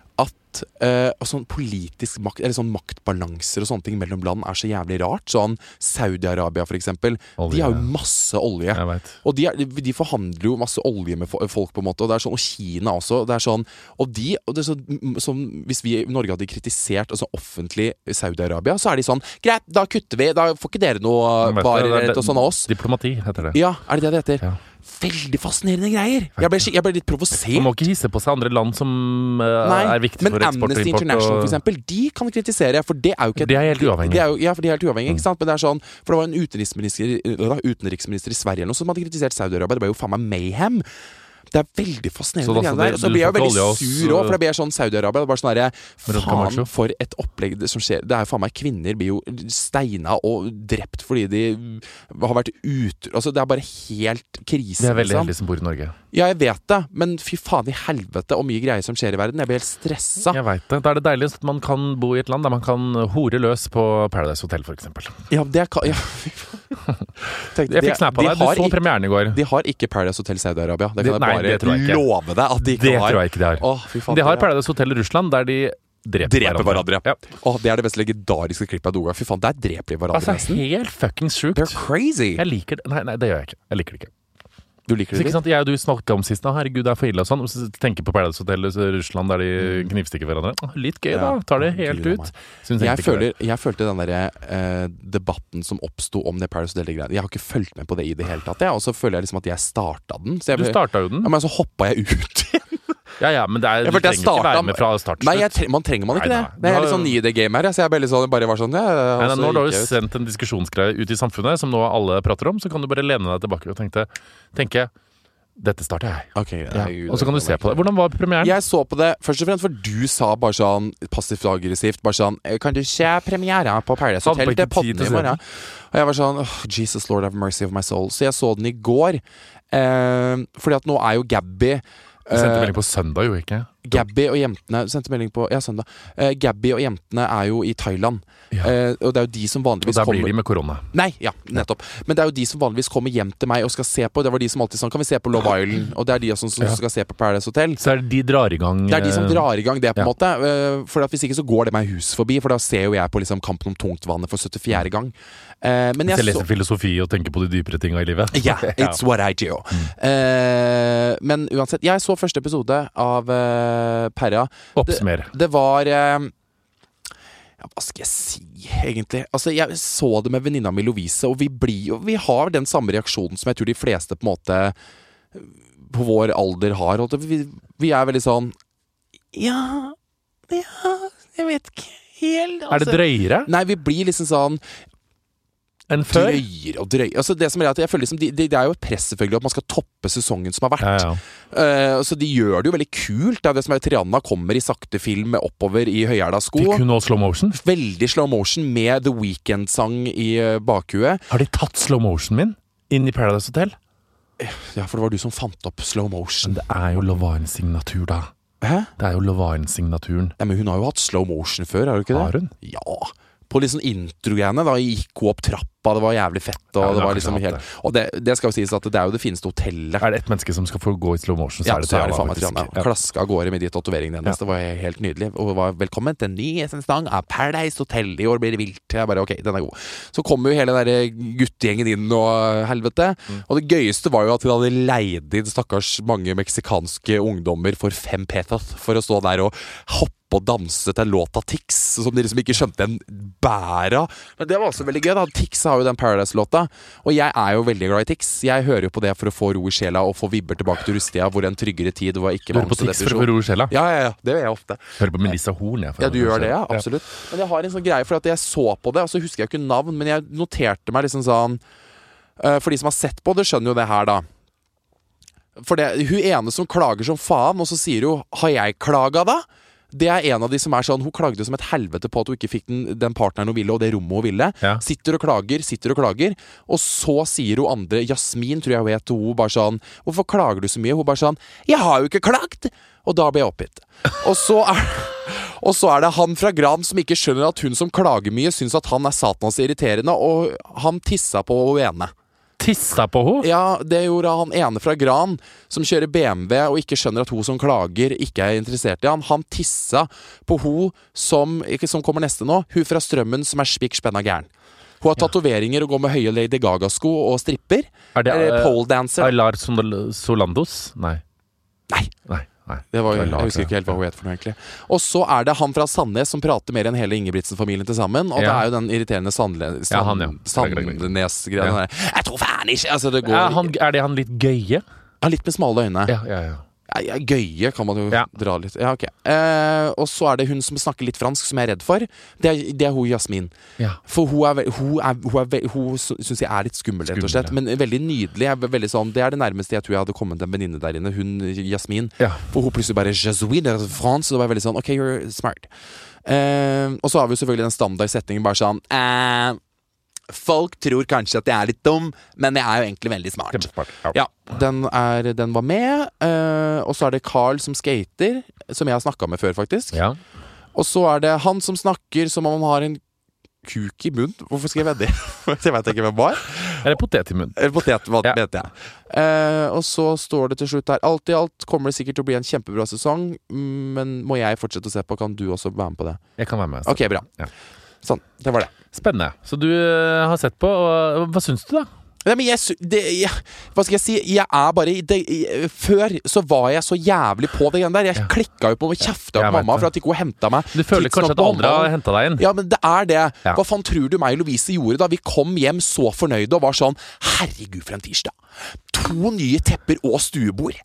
at eh, sånn politisk makt, eller sånn maktbalanser og sånne ting mellom land er så jævlig rart? Sånn Saudi-Arabia, for eksempel. Olje, De har jo masse olje. Og de, er, de forhandler jo masse olje med folk, på en måte. Og det er sånn, og Kina også. Det er sånn, og de, og det er sånn, sånn Hvis vi i Norge hadde kritisert altså offentlig Saudi-Arabia, så er de sånn Greit, da kutter vi. Da får ikke dere noe bare rett eller sånn av oss. Diplomati heter det. Ja, er det det det heter? Ja. Veldig fascinerende greier. Jeg ble, jeg ble litt Man må ikke hisse på seg andre land som uh, Nei, er viktige for eksport og Amnesty. International, og- for eksempel, de kan kritisere, for det er jo ikke De er helt uavhengige. De er jo, ja, for de er helt uavhengige, ikke sant? Men det er sånn For det var en utenriksminister, øh, utenriksminister i Sverige eller noe som hadde kritisert Saudi-Arabia. Det ble jo faen meg mayhem. Det er veldig Så fascinerende. da- det så det- så blir jeg jo veldig sur òg, for det blir sånn Saudi-Arabia. Bare sånn Rundt Faen for et opplegg det som skjer. Det er jo faen meg Kvinner blir jo steina og drept fordi de har vært ut Altså, det er bare helt krise. Vi er veldig liksom. heldige som bor i Norge. Ja, jeg vet det, men fy faen i helvete og mye greier som skjer i verden. Jeg blir helt stressa. Jeg vet det. Da er det deilig at man kan bo i et land der man kan hore løs på Paradise Hotel, f.eks. Ja, det kan ja, fy faen. [LAUGHS] Tenk, Jeg fikk snap av deg. Du så ikke- premieren i går. De har ikke Paradise Hotel Saudi-Arabia. Det kan Det- jeg nei, bare det tror jeg love deg at de ikke Det har. tror jeg ikke de har. Åh, fy faen, De har Paradise Hotel i Russland, der de dreper, Dreper hverandre. Ja. Åh, det er det mest legendariske klippet av Doga. Fy faen, der dreper de hverandre Altså, helt fuckings sjukt. They're crazy. Jeg liker det. Nei, nei, det gjør jeg ikke. Jeg liker det ikke. Du liker Så det ikke sant, Jeg og du snakka om sist, da, herregud, det er for ille og sånn. Så tenker på Paradise Hotel i Russland der de knivstikker hverandre. Litt gøy, da. Mm. Tar det helt Gud, ut. Jeg, føler, jeg følte den derre eh, debatten som oppsto om det Paradise Hotel-greiene Jeg har ikke fulgt med på det i det hele tatt, jeg. Og så føler jeg liksom at jeg starta den. Så jeg, Du starta jo den. ja, men så hoppa jeg ut. Ja ja, men det er, du trenger starta, ikke være med fra start til Nei, tre- man trenger man ikke Nei, det. nei. Det er litt sånn ny i det gamet her. Så jeg bare, sånn, bare var sånn ja, Nei, nei, Nå når du har ut. sendt en diskusjonsgreie ut i samfunnet, som nå alle prater om, så kan du bare lene deg tilbake og tenke, tenke dette starter jeg. Okay, Ja. Og så kan du se på det. Hvordan var premieren? Jeg så på det først og fremst for du sa bare sånn passivt aggressivt bare sånn «Eh, Kan du se premieren på Paradise Hotel? tid podden i morgen. Og jeg var sånn oh, Jesus Lord have mercy of my soul. Så jeg så den i går. Eh, fordi at nå er jo Gabby Du sendte eh, melding på søndag, jo ikke? Gabby og jentene Sendte melding på Ja, søndag. Eh, Gabby og jentene er jo i Thailand. Ja. Eh, og det er jo de som Og vanligvis der blir kommer de med korona. Nei, ja, nettopp. Men det er jo de som vanligvis kommer hjem til meg og skal se på. Det var de som alltid sånn Kan vi se på Love [CLEARS THROAT] Island? Og det er de som, som skal se på Paradise Hotel. Så er det de drar i gang Det er de som eh, drar i gang det, på en måte. Eh, For at Hvis ikke så går det meg hus forbi, for da ser jo jeg på liksom Kampen om tungtvannet for 74. gang. Eh, Men jeg jeg leser så filosofi og tenker på de dypere tinga i livet. Ja, [LAUGHS] it's what I do. Eh, Men uansett, jeg så første episode av Perra. Oppsummer. Det var eh, ja, Hva skal jeg si, egentlig? Altså, Jeg så det med venninna mi Lovise, og vi blir jo Vi har den samme reaksjonen som jeg tror de fleste på en måte på vår alder har. Vi, vi er veldig sånn Ja Ja, jeg vet ikke helt Er det drøyere Nei, vi blir liksom sånn enn før? drøyere og drøyere. Altså, det som er at jeg føler liksom, de, de, Det er jo et press selvfølgelig at man skal toppe sesongen som har vært. ja. Eh, så de gjør det jo veldig kult. Det er det som er Triana kommer i sakte film oppover i høyhæla sko. Fikk hun også slow motion? Veldig slow motion med The Weekend-sang i eh, bakhuet. Har de tatt slow motion min inn i Paradise Hotel? Ja, for det var du som fant opp slow motion. Men det er jo Lovaren-signatur, da. Hæ? Det er jo Lovaren-signaturen. Ja, men hun har jo hatt slow motion før, har hun ikke det? Har hun? Ja. På litt sånn intro-greiene. Da gikk hun opp trappa, det var jævlig fett. Og Ja, det var liksom helt Og det, det skal jo sies at det er jo det fineste hotellet. Er det ett menneske som skal få gå i slow motion, så Ja, er det Triana, faen. Triana. Ja. Klaska av gårde med de tatoveringene hennes. Det var helt nydelig. Og var velkommen til en ny sesong av Paradise Hotel. I år blir det vilt. Jeg bare ok, den er god. Så kom jo hele den der guttegjengen inn og helvete. Mm. Og det gøyeste var jo at de hadde leid inn stakkars mange meksikanske ungdommer for fem petas for å stå der og hoppe og danse til låta Tix, som de liksom ikke skjønte en bær av. Men det var også veldig gøy. da Tix har jo den Paradise-låta, og jeg er jo veldig glad i Tix. Jeg hører jo på det for å få ro i sjela og få vibber tilbake til Rustia, hvor en tryggere tid var ikke hører på Tix for å få ro i sjela? Ja, ja, ja, det gjør jeg ofte. Hører på Melissa Horn, jeg. Ja, du gjør det, ja. Absolutt. Men jeg har en sånn greie, for at jeg så på det, og så husker jeg ikke navn, men jeg noterte meg liksom sånn eh, For de som har sett på det, skjønner jo det her, da. For det, hun ene som klager som faen, og så sier hun 'Har jeg klaga, da?' Det er en av de som er sånn Hun klagde som et helvete på at hun ikke fikk den, den partneren hun ville, og det rommet hun ville. Ja. Sitter og klager, sitter og klager. Og så sier hun andre, Jasmin tror jeg hun het, hun bare sånn 'Hvorfor klager du så mye?' Hun bare sånn 'Jeg har jo ikke klagd!' Og da ble jeg oppgitt. Og så er [LAUGHS] og så er det han fra Gran som ikke skjønner at hun som klager mye, syns at han er satans irriterende, og han tissa på hun ene. Tissa på henne? Ja, det gjorde han ene fra Gran, som kjører BMW og ikke skjønner at hun som klager, ikke er interessert i han. Han tissa på hun som, som kommer neste nå, hun fra Strømmen som er spikk spenna gæren. Hun har tatoveringer og går med høye Lady Gaga-sko og stripper. Er det uh, poledancer? pole dancer. Aylar Solandos? Nei. Nei. Det var, det jeg husker ikke helt hva hun het for noe, egentlig. Og så er det han fra Sandnes som prater mer enn hele Ingebrigtsen-familien til sammen. Og det er jo den irriterende Sandle- Ja, han, ja. Sand, Greit, greit, greit. Sandnes-greia. Ja. Jeg tror faen ikke Altså, det går Er, han, er det han litt gøye? Ja, Litt med smale øyne. Ja, ja, ja. Ja, gøye kan man jo Ja. dra litt Ja, ok. Eh, og så er det hun som snakker litt fransk, som jeg er redd for. Det er, det er hun Jasmin. ja. For hun er, hun er, hun er Hun syns jeg er litt skummel, rett og slett. Men veldig nydelig. Veldig sånn, det er det nærmeste jeg tror jeg hadde kommet en venninne der inne. Hun Jasmin. ja. For hun plutselig bare er France. Og det var veldig sånn Ok, you're smart. Eh, og så har vi jo selvfølgelig den standard setningen bare sånn eh, Folk tror kanskje at jeg er litt dum, men jeg er jo egentlig veldig smart. Kjempesmart. Ja. Ja, den, er, den var med. Uh, og så er det Carl som skater, som jeg har snakka med før, faktisk. ja. Og så er det han som snakker som om han har en kuk i munnen. Hvorfor skrev jeg det? [LAUGHS] jeg vet ikke hvem var. Eller potet i munnen. Eller potet, hva Ja. vet jeg. Uh, og så står det til slutt her Alt i alt kommer det sikkert til å bli en kjempebra sesong, men må jeg fortsette å se på? Kan du også være med på det? Jeg kan være med. Ok, bra. Ja. Sånn. Det var det. Spennende. Så du eh, har sett på. og Hva syns du, da? Nei, men jeg, det, jeg, Hva skal jeg si? Jeg er bare det, jeg, Før så var jeg så jævlig på det greiene der. Jeg klikka jo på og kjefta på mamma for at ikke hun henta meg. Du føler kanskje at andre har henta deg inn? Ja, men det er det. Ja. Hva faen tror du meg og Lovise gjorde da vi kom hjem så fornøyde og var sånn Herregud, for en tirsdag. To nye tepper og stuebord.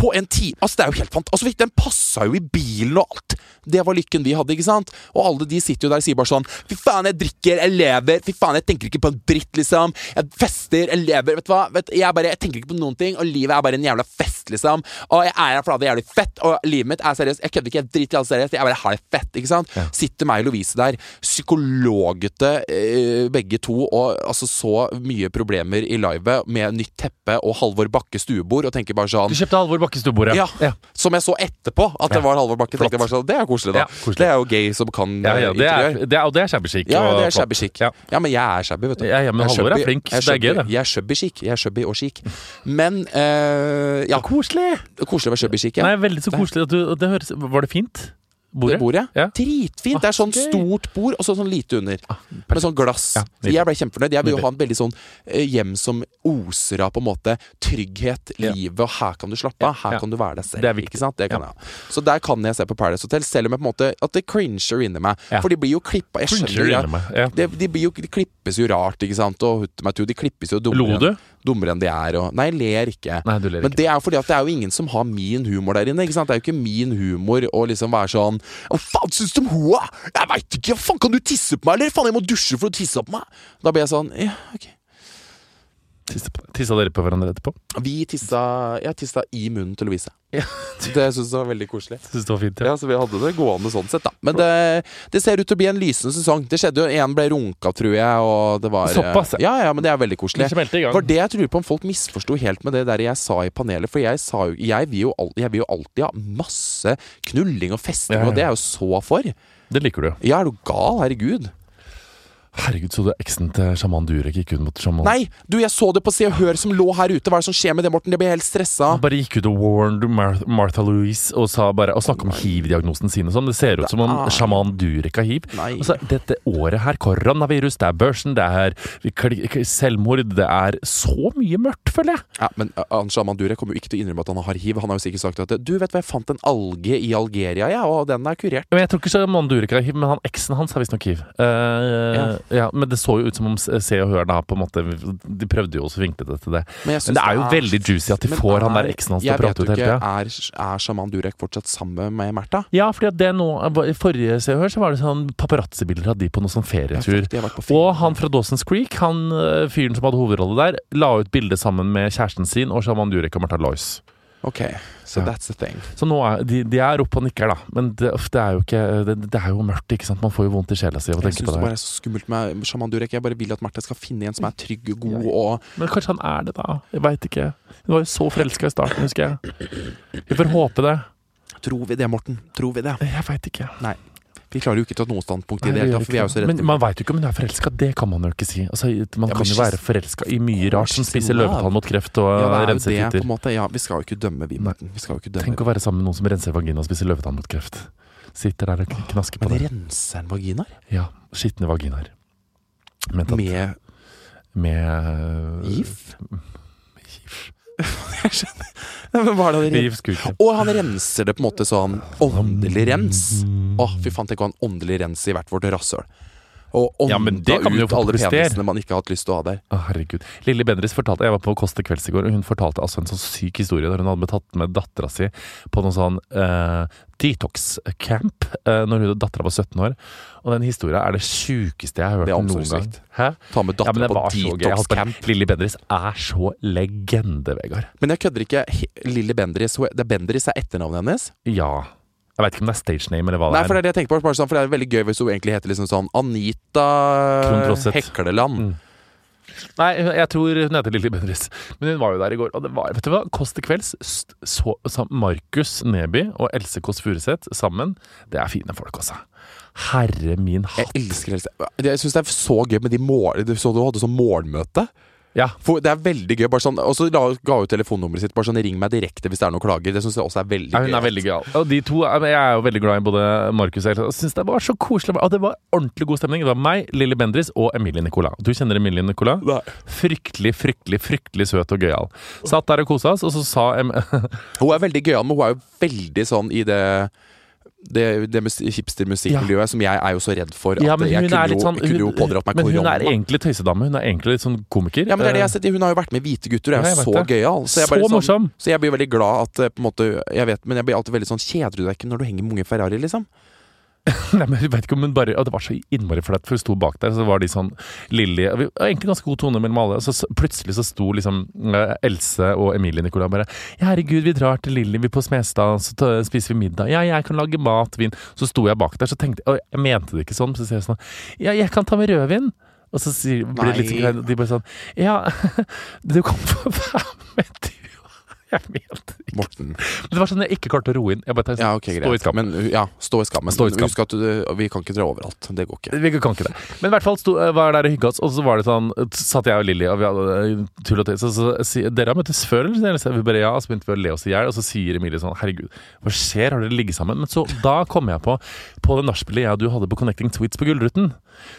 På en time. Altså, det er jo helt fant... Altså, Den passa jo i bilen og alt. Det var lykken vi hadde, ikke sant? Og alle de sitter jo der og sier bare sånn Fy faen, jeg drikker, jeg lever. Fy faen, jeg tenker ikke på en dritt, liksom. Jeg fester, jeg lever. Vet du hva? Vet, jeg, bare, jeg tenker ikke på noen ting, og livet er bare en jævla fest, liksom. Og jeg er her fordi det er jævlig fett, og livet mitt er seriøst. Jeg kødder ikke, jeg driter i alt seriøst. Jeg bare har det fett, ikke sant? Sitter meg og Lovise der, psykologete eh, begge to, og altså så mye problemer i livet med nytt teppe og Halvor Bakke stuebord, og tenker bare sånn Du kjøpte Halvor Bakke stuebordet? ja, Som jeg så etterpå, at det var Halvor Bakke. Tenkte jeg bare sånn, Det er koselig, da. Ja, koselig. Det er jo gay som kan Ja, ja, eh, det er, det er, og det er shabby chic. Ja, det er shabby chic. Ja. Ja, men jeg er shabby, vet du. Ja, ja, men Halvor er shabby- flink, jeg så det er gøy, det. Jeg er shabby chic. Jeg er shabby og chic. Men eh, ja, Koselig! koselig å være shabby chic, ja. Nei, veldig så koselig. Du, det høres, var det fint? Det Bordet? bordet? Ja. Dritfint. Det er sånn stort bord, og så sånn lite under. Med sånn glass. Ja, jeg ble kjempefornøyd. Jeg vil jo ha en veldig sånn eh, hjem som oser av på en måte trygghet, Ja. livet, og her kan du slappe av. Her kan du være deg selv. Det er viktig. Det kan jeg. Så der kan jeg se på Paradise Hotel, selv om jeg på en måte at det cringer inni meg. For de blir jo klippa Jeg skjønner det. De, de, blir jo, de klippes jo rart, ikke sant. Og meg tu, de klippes jo Lo dummere, du? Dummere enn de er. Og, nei, jeg ler ikke. Nei, du ler Men ikke. det er jo fordi at det er jo ingen som har min humor der inne. ikke sant? Det er jo ikke min humor å liksom være sånn Hva faen syns du om hoa? Jeg veit ikke! Faen, kan du tisse på meg, eller? Faen, jeg må dusje for å tisse på meg! Da blir jeg sånn Ja, ok. Tissa Tissa dere på hverandre etterpå? Vi tissa Jeg tissa i munnen til Louise. Ja. Det syns jeg var veldig koselig. [LAUGHS] Synes det var fint, Ja, så vi hadde det gående sånn sett, da. Men det, det ser ut til å bli en lysende sesong. Det skjedde jo En ble runka, tror jeg, og det var Såpass, ja. Ja, men det er veldig koselig. Det var det jeg tror på om folk misforsto helt med det der jeg sa i panelet. For jeg sa jo Jeg vil jo, al jeg vil jo alltid ha masse knulling og festing, Ja, ja. og det er jeg jo så for. Det liker du. Ja, er du gal? Herregud. Herregud, så du eksen til sjaman Durek gikk ut mot sjaman Nei, du, jeg så det på Se og Hør som lå her ute. Hva er det som skjer med det, Morten? Det blir helt stressa. Han bare gikk ut og warned Mar Martha Louise og, sa bare, og snakka om hiv-diagnosen sin og sånn. Det ser ut som om sjaman Durek har hiv. Altså, dette året her, koronavirus, det er børsen, det er selvmord, det er så mye mørkt, føler jeg. Ja, men uh, sjaman Durek kommer jo ikke til å innrømme at han har hiv. Han har jo sikkert sagt at Du, vet hva, jeg fant en alge i Algeria, ja, og den er kurert. Men jeg tror ikke sjaman Durek har hiv, men han eksen hans har visstnok hiv. Uh, ja. Men det så jo ut som om Se og Hør da på en måte De prøvde jo også å vinkle det til det. Men, Men det er jo veldig juicy at de får får han er- der eksen hans til å prate ut hele tida. er, er Shaman Durek fortsatt sammen med Märtha? Ja, fordi det nå I forrige Se og Hør så var det sånn paparazzi-bilder av de på noen sånn ferietur. Ferie. Og han fra Dawson's Creek, han øh, fyren som hadde hovedrolle der, la ut bilde sammen med kjæresten sin og Shaman Durek og Märtha Lois. Ok, so Ja. that's the thing. Så nå er, de, de er oppe og nikker, da. Men det, det er jo ikke det, det er jo mørkt, ikke sant. Man får jo vondt i sjela si av å Jeg tenke på det det. bare er så skummelt med sjaman Durek. Jeg bare vil at Märtha skal finne en som er trygg og god og Men kanskje han er det, da. Jeg veit ikke. Hun var jo så forelska i starten, husker jeg. Vi får håpe det. Tror vi det, Morten? Tror vi det? Jeg veit ikke. Vi klarer jo ikke å ta noe standpunkt i det hele tatt, vi er jo så redde Men man veit jo ikke om hun er forelska. Det kan man jo ikke si. Altså, man Ja, kan jo være forelska i mye rart, som spiser løvetann mot kreft og ja, det er renser det, fitter. Ja, vi skal jo ikke dømme, vi, ikke dømme. Tenk å være sammen med noen som renser vagina og spiser løvetann mot kreft. Sitter der og knasker på Men renser en vaginaer? Ja, skitne vaginaer. Med med gift? [LAUGHS] Jeg skjønner. Men hva er det han. Og han renser det på en måte sånn åndelig rens. Å, fy faen, tenk å ha en åndelig rens i hvert vårt rasshøl. Og ånda Ja, men det kan man jo ut alle penisene man ikke har hatt lyst til å ha der. Å, herregud. Lilly Bendriss fortalte Jeg var på Kåss til kvelds i går, og hun fortalte altså en sånn syk historie der hun hadde tatt med dattera si på noen sånn uh, detox-camp uh, når hun dattera var 17 år. Og den historia er det sjukeste jeg har hørt noen gang. Hæ? Ta med dattera ja, på detox-camp. Lilly Bendriss er så legende, Vegard. Men jeg kødder ikke. Lilly Bendriss det er Bendriss er etternavnet hennes? Ja. Jeg veit ikke om det er stage name eller hva Nei, det for det er. er det jeg tenker på. Bare sånn, for det er veldig gøy hvis hun egentlig heter liksom sånn Anita. Hekleland. Mm. Nei, jeg tror hun heter Lilly Bendriss. Men hun var jo der i går. Og det var, vet du hva? Kåss til kvelds, så, så Markus Neby og Else Kåss Furuseth sammen, det er fine folk, altså. Herre min Jeg hatt. elsker Else. Jeg syns det er så gøy med de mål... Du så du hadde sånn morgenmøte? Ja. For det er veldig gøy. Bare sånn, og så la- ga hun telefonnummeret sitt. Bare sånn, Ring meg direkte hvis det er noen klager. Det syns jeg også er veldig Ja, gøy. hun er veldig gøy. Og de to, jeg er jo veldig glad i både Markus og Elsa. Jeg synes det var så koselig. Og det var ordentlig god stemning. Det var meg, Lilly Bendris og Emilie Nicolas. Du kjenner Emilie Nicolas? Nei. Fryktelig, fryktelig, fryktelig søt og gøyal. Satt der og kosa oss, og så sa em [LAUGHS] Hun er veldig gøyal, men hun er jo veldig sånn i det det, det mus- hipster-musikkmiljøet som jeg er jo så redd for at Ja, men jeg kunne jo, sånn kunne jo pådratt meg Men hun er egentlig tøysedame. Hun er egentlig litt sånn komiker. Ja, men det er det jeg har Eh, sett. Hun har jo vært med Hvite gutter og er jo så gøyal. Så, Så sånn, morsom. så jeg blir veldig glad at eh, på en måte Jeg vet, men jeg blir alltid veldig sånn Kjeder du deg ikke når du henger med unge Ferrari, liksom? [LAUGHS] Nei, men jeg vet ikke om hun bare Og det var så innmari flaut, for hun sto bak der, så var de sånn Lilly og egentlig ganske god tone mellom alle. Så s- plutselig så sto liksom eh, Else og Emilie Nicolai bare Ja, herregud, vi drar til Lilly, vi er på Smestad, så spiser vi middag. Ja, jeg kan lage mat, vin. Så sto jeg bak der, så tenkte jeg Og jeg mente det ikke sånn, så sier jeg sånn Ja, jeg kan ta med rødvin. Og så sier, blir det litt sånn, de bare sånn Ja, [LAUGHS] du kan få være med, du. [LAUGHS] Jeg mente det ikke. Morten. Men Det var sånn jeg ikke klarte å roe inn. Jeg bare tenkte, Ja, okay, Stå i skam. Men, uh, ja, stå i skammen. Stå i skam. Husk at du, vi kan ikke dra overalt. Det går ikke. Vi kan ikke det. Men i hvert fall sto, var der og hygga oss, og så var det sånn Satt jeg og Lilly og vi hadde eh, tull og tøys. Og så sier Dere har møttes før, eller? Så vi bare ja, så begynte vi å le oss i hjel. Og så sier Emilie sånn Herregud, hva skjer? Har dere ligget sammen? Men så da kom jeg på På det nachspielet jeg og du hadde på Connecting Tweets på Gullruten,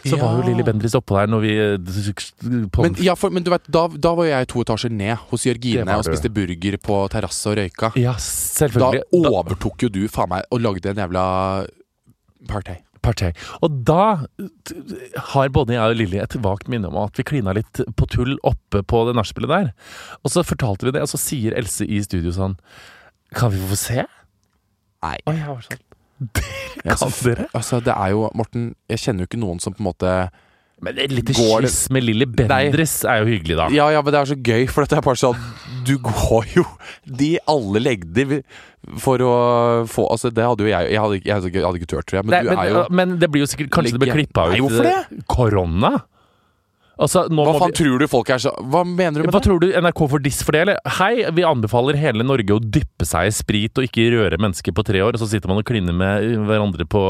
så var jo Ja. Lilly Bendriss oppå der når vi eh, Men, ja, for, men du vet, da, da var jeg to etasjer ned hos Jørgine og spiste burger på terrasse og røyka. Ja, selvfølgelig. Da overtok jo du faen meg og lagde en jævla party. Partey. Og da har både jeg og Lilly et vagt minne om at vi klina litt på tull oppe på det nachspielet der. Og så fortalte vi det, og så sier Else i studio sånn Kan vi få se? Nei. Og jeg var sånn Dere Kan dere? Altså, det er jo Morten, jeg kjenner jo ikke noen som på en måte Men Går kyss med Lilly Bendriss er jo hyggelig, da. Ja, ja, men det er så gøy, for dette er bare sånn Du går jo de alle legder for å få Altså, det hadde jo jeg Jeg hadde, jeg hadde, ikke- jeg hadde ikke turt, tror jeg, men Nei, du men, er jo men det blir jo sikkert Kanskje det blir klippa ut Nei, hvorfor det? korona? Altså, nå Hva faen vi tror du folk er så Hva mener du med Hva det? tror du NRK får diss for det, eller? Hei, vi anbefaler hele Norge å dyppe seg i sprit og ikke røre mennesker på tre år, og så sitter man og kliner med hverandre på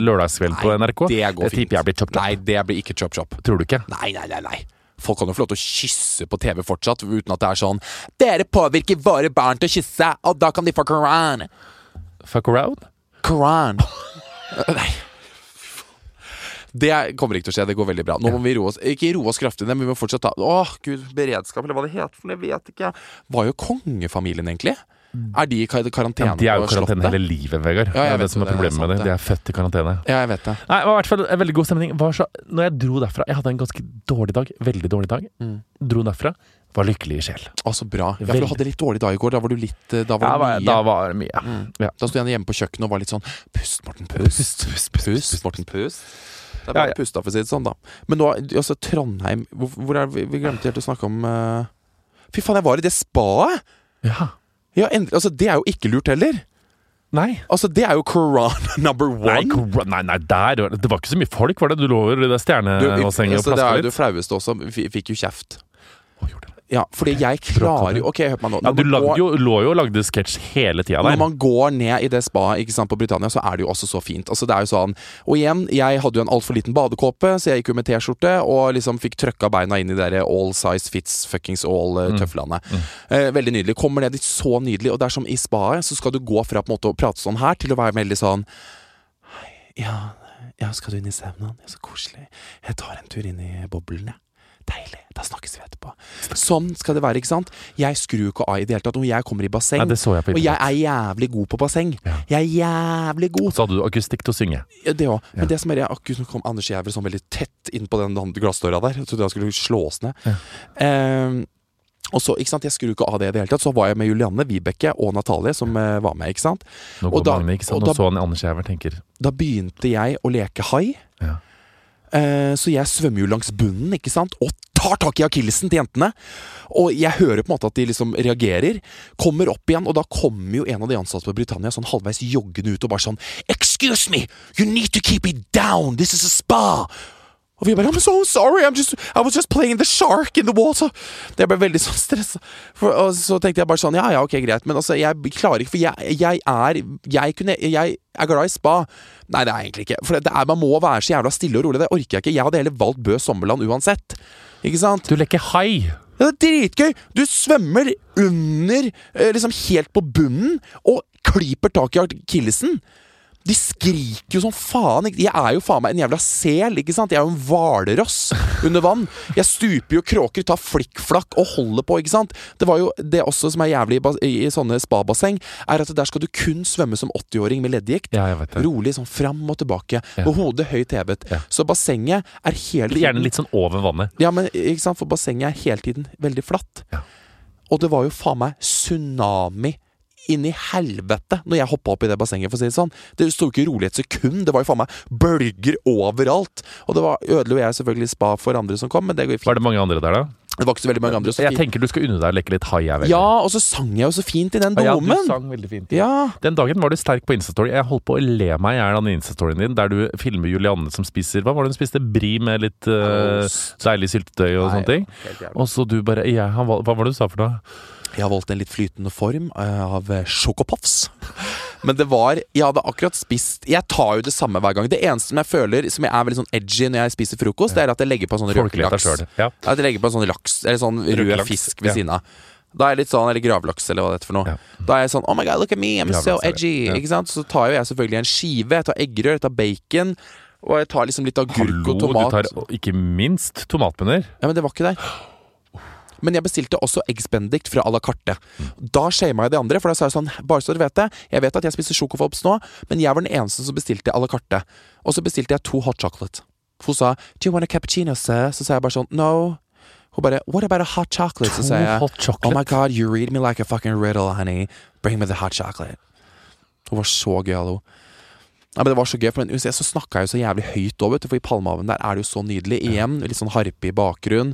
lørdagskveld på NRK? Det går fint. fint. tipper jeg blir chop chop. Nei, det blir ikke chop chop. Tror du ikke? Nei, nei, nei, nei. Folk kan jo få lov til å kysse på TV fortsatt, uten at det er sånn Dere påvirker våre barn til å kysse, og da kan de få koran. Fuck around? Koran. [LAUGHS] Nei. Det kommer ikke til å skje. Det går veldig bra. Nå må vi roe oss Ikke roe oss kraftig men vi må fortsatt ta Åh, gud, beredskap, eller hva det heter for noe, jeg vet ikke. Var jo kongefamilien, egentlig? Er de i kar- karantene Ja, De er jo i på karantene Slottet? hele livet, Vegard. Ja, jeg det er vet det som er det, problemet med det. De er født i karantene. Ja, jeg vet det. Nei, det var i hvert fall en veldig god stemning. Var så, når jeg dro derfra Jeg hadde en ganske dårlig dag. Veldig dårlig dag. Mm. Dro derfra. Var lykkelig i sjel. Å, så bra. Ja, for Veldig. du hadde litt dårlig dag i går. Da var du litt eh, Da var Ja, var- mye. da var det mye. Mm. Ja. Da sto jeg hjemme på kjøkkenet og var litt sånn Pust, Morten, pust. Pust, pust, Morten, pust. Det er Ja, bare ja. pusta, for å si det sånn, da. Men nå, altså, Trondheim Hvor, hvor er vi, vi glemte helt å snakke om eh, Fy faen, jeg var i det spaet! Ja. Ja, altså, det er jo ikke lurt heller. Nei. Altså, det er jo corona [LAUGHS] number one. Nei, nei, nei, der Det var ikke så mye folk, var det? Du lå i det stjernebassenget altså, og altså, det er jo det litt? flaueste også. Vi fikk jo kjeft. Ja, fordi jeg klarer jo Ok, hør på meg nå. Ja, du lagde går- jo, lå jo og lagde sketsj hele tida Når man går ned i det spaet på Britannia, så er det jo også så fint. Altså, det er jo sånn Og igjen, jeg hadde jo en altfor liten badekåpe, så jeg gikk jo med T-skjorte og liksom fikk trøkka beina inn i det der all size fits fuckings. Mm. tøflene. Eh, veldig nydelig. Kommer ned dit så nydelig, og det er som i spaet, så skal du gå fra på en måte å prate sånn her til å være veldig sånn ja, ja, skal du inn i saunaen? Ja, så koselig. Jeg tar en tur inn i boblen, jeg. Deilig. Da snakkes vi etterpå. Sånn skal det være, ikke sant? Jeg skrur ikke av i det hele tatt. Når jeg kommer i basseng Nei, det så jeg på og jeg er jævlig god på basseng. Ja. Jeg er jævlig god. Så hadde du akustikk til å synge. Ja, Det òg. Ja. Men det som er akkurat nå kom Anders Jæver sånn veldig tett inn på den glassdøra der. Jeg trodde han skulle slås ned. Ja. Um, og så, ikke sant, Jeg skrur ikke av det i det hele tatt. Så var jeg med Julianne, Vibeke og Natalie, som uh, var med. ikke sant? Nå Og da- Magne, ikke sant? og da, og så han Anders Jæver tenker Da begynte jeg å leke hai. Ja. Eh, så jeg svømmer jo langs bunnen ikke sant? og tar tak i akillesen til jentene. Og jeg hører på en måte at de liksom reagerer. Kommer opp igjen, og da kommer jo en av de ansatte på Britannia sånn halvveis joggende ut og bare sånn Excuse me! You need to keep it down! This is a spa! Og vi bare I'm so sorry! I'm just, I was just playing the shark in the water! Det ble veldig sånn stressa. Og så tenkte jeg bare sånn Ja ja, ok, greit. Men altså, jeg klarer ikke For jeg, jeg er Jeg kunne Jeg er glad i spa. Nei, det er jeg egentlig ikke. For det er, man må være så jævla stille og rolig. Det orker jeg ikke. Jeg hadde heller valgt Bø Sommerland uansett. Ikke sant? Du leker hai! Ja, det er dritgøy! Du svømmer under, eh, liksom helt på bunnen, og klyper tak i akillesen. De skriker jo som faen. Jeg er jo faen meg en jævla sel, ikke sant? Jeg er jo en hvalross under vann. Jeg stuper jo kråker, tar flikkflakk og holder på, ikke sant? Det var jo det også som er jævlig i, i sånne spabasseng, er at der skal du kun svømme som 80-åring med leddgikt. Ja. Rolig sånn fram og tilbake, Ja. med hodet høyt hevet. Ja. Så bassenget er hele Gjerne litt sånn over vannet. ja, men ikke sant, for bassenget er hele tiden veldig flatt. Ja. Og det var jo faen meg tsunami inn i helvete når jeg hoppa opp i det bassenget, for å si det sånn. Det sto ikke rolig et sekund. Det var jo faen meg bølger overalt. Og det var ødela jeg selvfølgelig spa for andre som kom, men det går fint. Var det mange andre der, da? Det var ikke så veldig mange andre. Så Jeg tenker du skal unne deg å leke litt hai. Ja, og så sang jeg jo så fint i den domen. Ja, du sang veldig fint. Ja. Den dagen var du sterk på Instastory. Jeg holdt på å le meg i hjel av den Instastoryen din, der du filmer Julianne som spiser Hva var det hun spiste? Bri med litt uh, deilig syltetøy og Nei, sånne ting? Og så du bare jeg, Hva var det du sa for noe? Jeg har valgt en litt flytende form eh, av sjokopoffs. Men det var Jeg hadde akkurat spist Jeg tar jo det samme hver gang. Det eneste som jeg føler Som jeg er veldig sånn edgy når jeg spiser frokost, Det er at jeg legger på sånn rød laks røkelaks. Ja. At jeg legger på en sånn laks Eller sånn rød fisk ved ja. siden av. Da er jeg litt sånn, eller gravlaks, eller hva det heter for noe. Ja. Da er jeg sånn Oh my god, look at me, I'm so Gravlaks er edgy. Ikke sant? Så tar jo jeg selvfølgelig en skive. Jeg tar eggerør, jeg tar bacon. Og jeg tar liksom litt agurk Hallo, og du tar ikke minst tomatbønner. Ja, men det var ikke der. Men jeg bestilte også Eggs Benedict fra à la carte. Da shama jeg de andre, for da sa jeg sånn Bare så dere vet det, jeg vet at jeg spiser sjokofobs nå, men jeg var den eneste som bestilte à la carte. Og så bestilte jeg to hot chocolate. Hun sa Do you want a cappuccino, sir? Så sa jeg bare sånn No. Hun bare What about a hot chocolate? Så sa jeg hot Oh my god, you read me like a fucking riddle, honey. Bring me the hot chocolate. Hun var så gøyal, hun. Ja, men det var så gøy, for men så snakka jeg jo så jævlig høyt òg, for i Palmehaven der er det jo så nydelig. Igjen, litt sånn harpe i bakgrunn.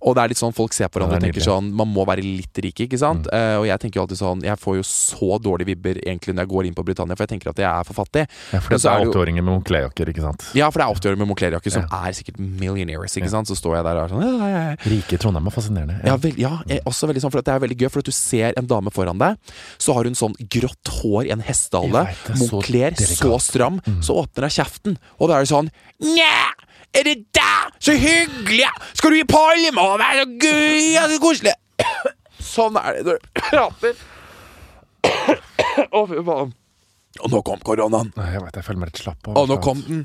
Og det er litt sånn folk ser på hverandre og Ja, er tenker sånn Man må være litt rike, ikke sant? Eh, og jeg tenker jo alltid sånn Jeg får jo så dårlige vibber egentlig når jeg går inn på Britannia, for jeg tenker at jeg er for fattig. Ja, for det er er 80-åringer med Moncler-jakker, ikke sant? Ja, for det er 80 år med Moncler-jakke som er sikkert millionaires, ikke sant? Så står jeg der og er sånn «Ja, ja, ja». Rike Trondheim er fascinerende. Ja, vel, ja også veldig sånn, for det er veldig gøy, for at du ser en dame foran deg, så har hun sånn grått hår i en hestehale, Mokler, så så, stram, Mm. så åpner hun kjeften, og da er det sånn Nja, er det deg? Så hyggelig! ja. Skal du i er Så gøy! Ja, så koselig! Sånn er det når du prater. Å, fy faen. Og nå kom koronaen. Nei, Jeg vet, jeg føler meg litt slapp. Og nå kom den.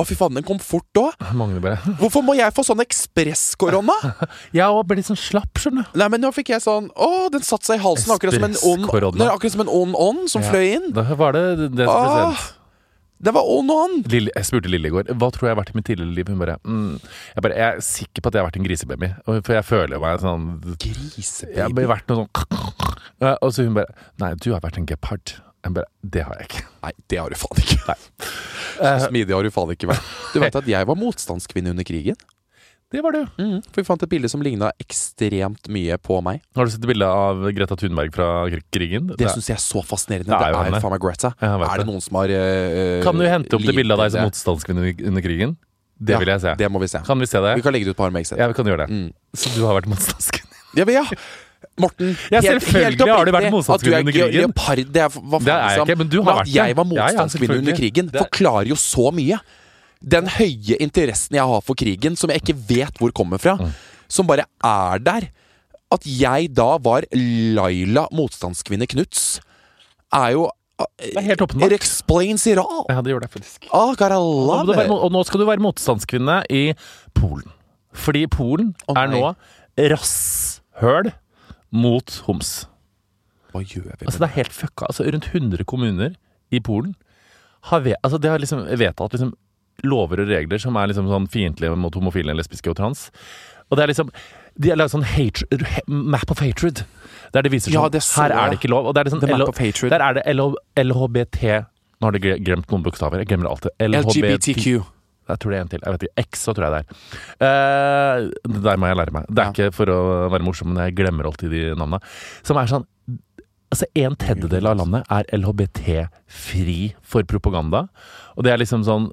Å, fy faen, den kom fort òg. Hvorfor må jeg få sånn ekspress-korona? [LAUGHS] Jeg òg ble litt sånn slapp, skjønner du. Nei, men nå fikk jeg sånn Å, den satte seg i halsen akkurat som en ond. Det er som ånd som fløy inn. Da var det det Ah. Det var all ånd! Lille, jeg spurte Lille i går hva tror jeg har vært i mitt tidligere liv. Hun bare, mm, jeg bare Jeg er sikker på at jeg har vært en grisebaby. For jeg føler meg sånn Grisebaby? Jeg har vært noe sånn Og så hun bare Nei, du har vært en gepard. Jeg bare Det har jeg ikke. Nei, det har du faen ikke. Nei. Så smidig har du faen ikke vært. Du vet at jeg var motstandskvinne under krigen? Det var du. Mm. For vi fant et bilde som ligna ekstremt mye på meg. Har du sett bilde av Greta Thunberg fra krigen? Det syns jeg er så fascinerende. Det Det er er jo henne. faen meg Greta. Er det det. noen som har øh, Kan du hente opp det bildet av deg som motstandskvinne under- krigen? Det Ja, vil jeg se. Det må vi se. Kan vi se det? Vi kan legge det ut på Harm Ja, vi kan gjøre det. Mm. Så du har vært motstandskvinne? [LAUGHS] Ja, men ja. Morten, [LAUGHS] Ja, selvfølgelig har du vært oppriktig, motstandskvinne at du er under krigen. Leopard, det er, Det er jeg liksom. ikke, men du har at vært jeg det. motstandskvinne Ja, ja, under krigen, forklarer jo så mye. Den høye interessen jeg har for krigen, som jeg ikke vet hvor kommer fra, Mm. som bare er der. At jeg da var Laila motstandskvinne Knuts, er jo Det er helt åpenbart. It explains it all. Ja, det gjorde det faktisk. Oh, God, Og nå, være, og nå skal du være motstandskvinne i Polen. Fordi Polen oh, er nå rasshøl mot homs. Hva gjør vi? Altså Det er helt fucka. Altså Rundt 100 kommuner i Polen har, ve altså, har liksom vedtatt liksom lover og regler som er liksom sånn fiendtlige mot homofile, lesbiske og trans. Og det er liksom De har laget sånn hatred, map of hatred. Der det viser Ja, sånn Her er det ikke lov. Og det er liksom Der er det LHBT Nå har de glemt noen bokstaver. Jeg glemmer alltid. LGBTQ. Jeg tror det er en til. Jeg vet ikke. X, så tror jeg det er. Uh, det der må jeg lære meg. Det er Ja. ikke for å være morsom, men jeg glemmer alltid de navnene. Som er sånn Altså, En tredjedel av landet er LHBT-fri for propaganda. Og det er liksom sånn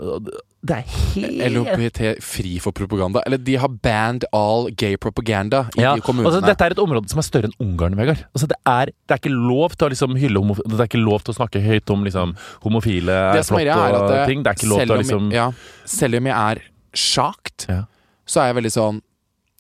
Det er helt LHBT fri for propaganda. Eller de har banned all gay propaganda i ja, kommunene. altså, Dette er et område som er større enn Ungarn, Vegard. Altså, det, er, det er ikke lov til å liksom hylle homof Det er ikke lov til å snakke høyt om liksom, homofile det som er flott og at det, ting. Det er ikke lov til å liksom ja, selv om jeg er sjakt, Ja. så er jeg veldig sånn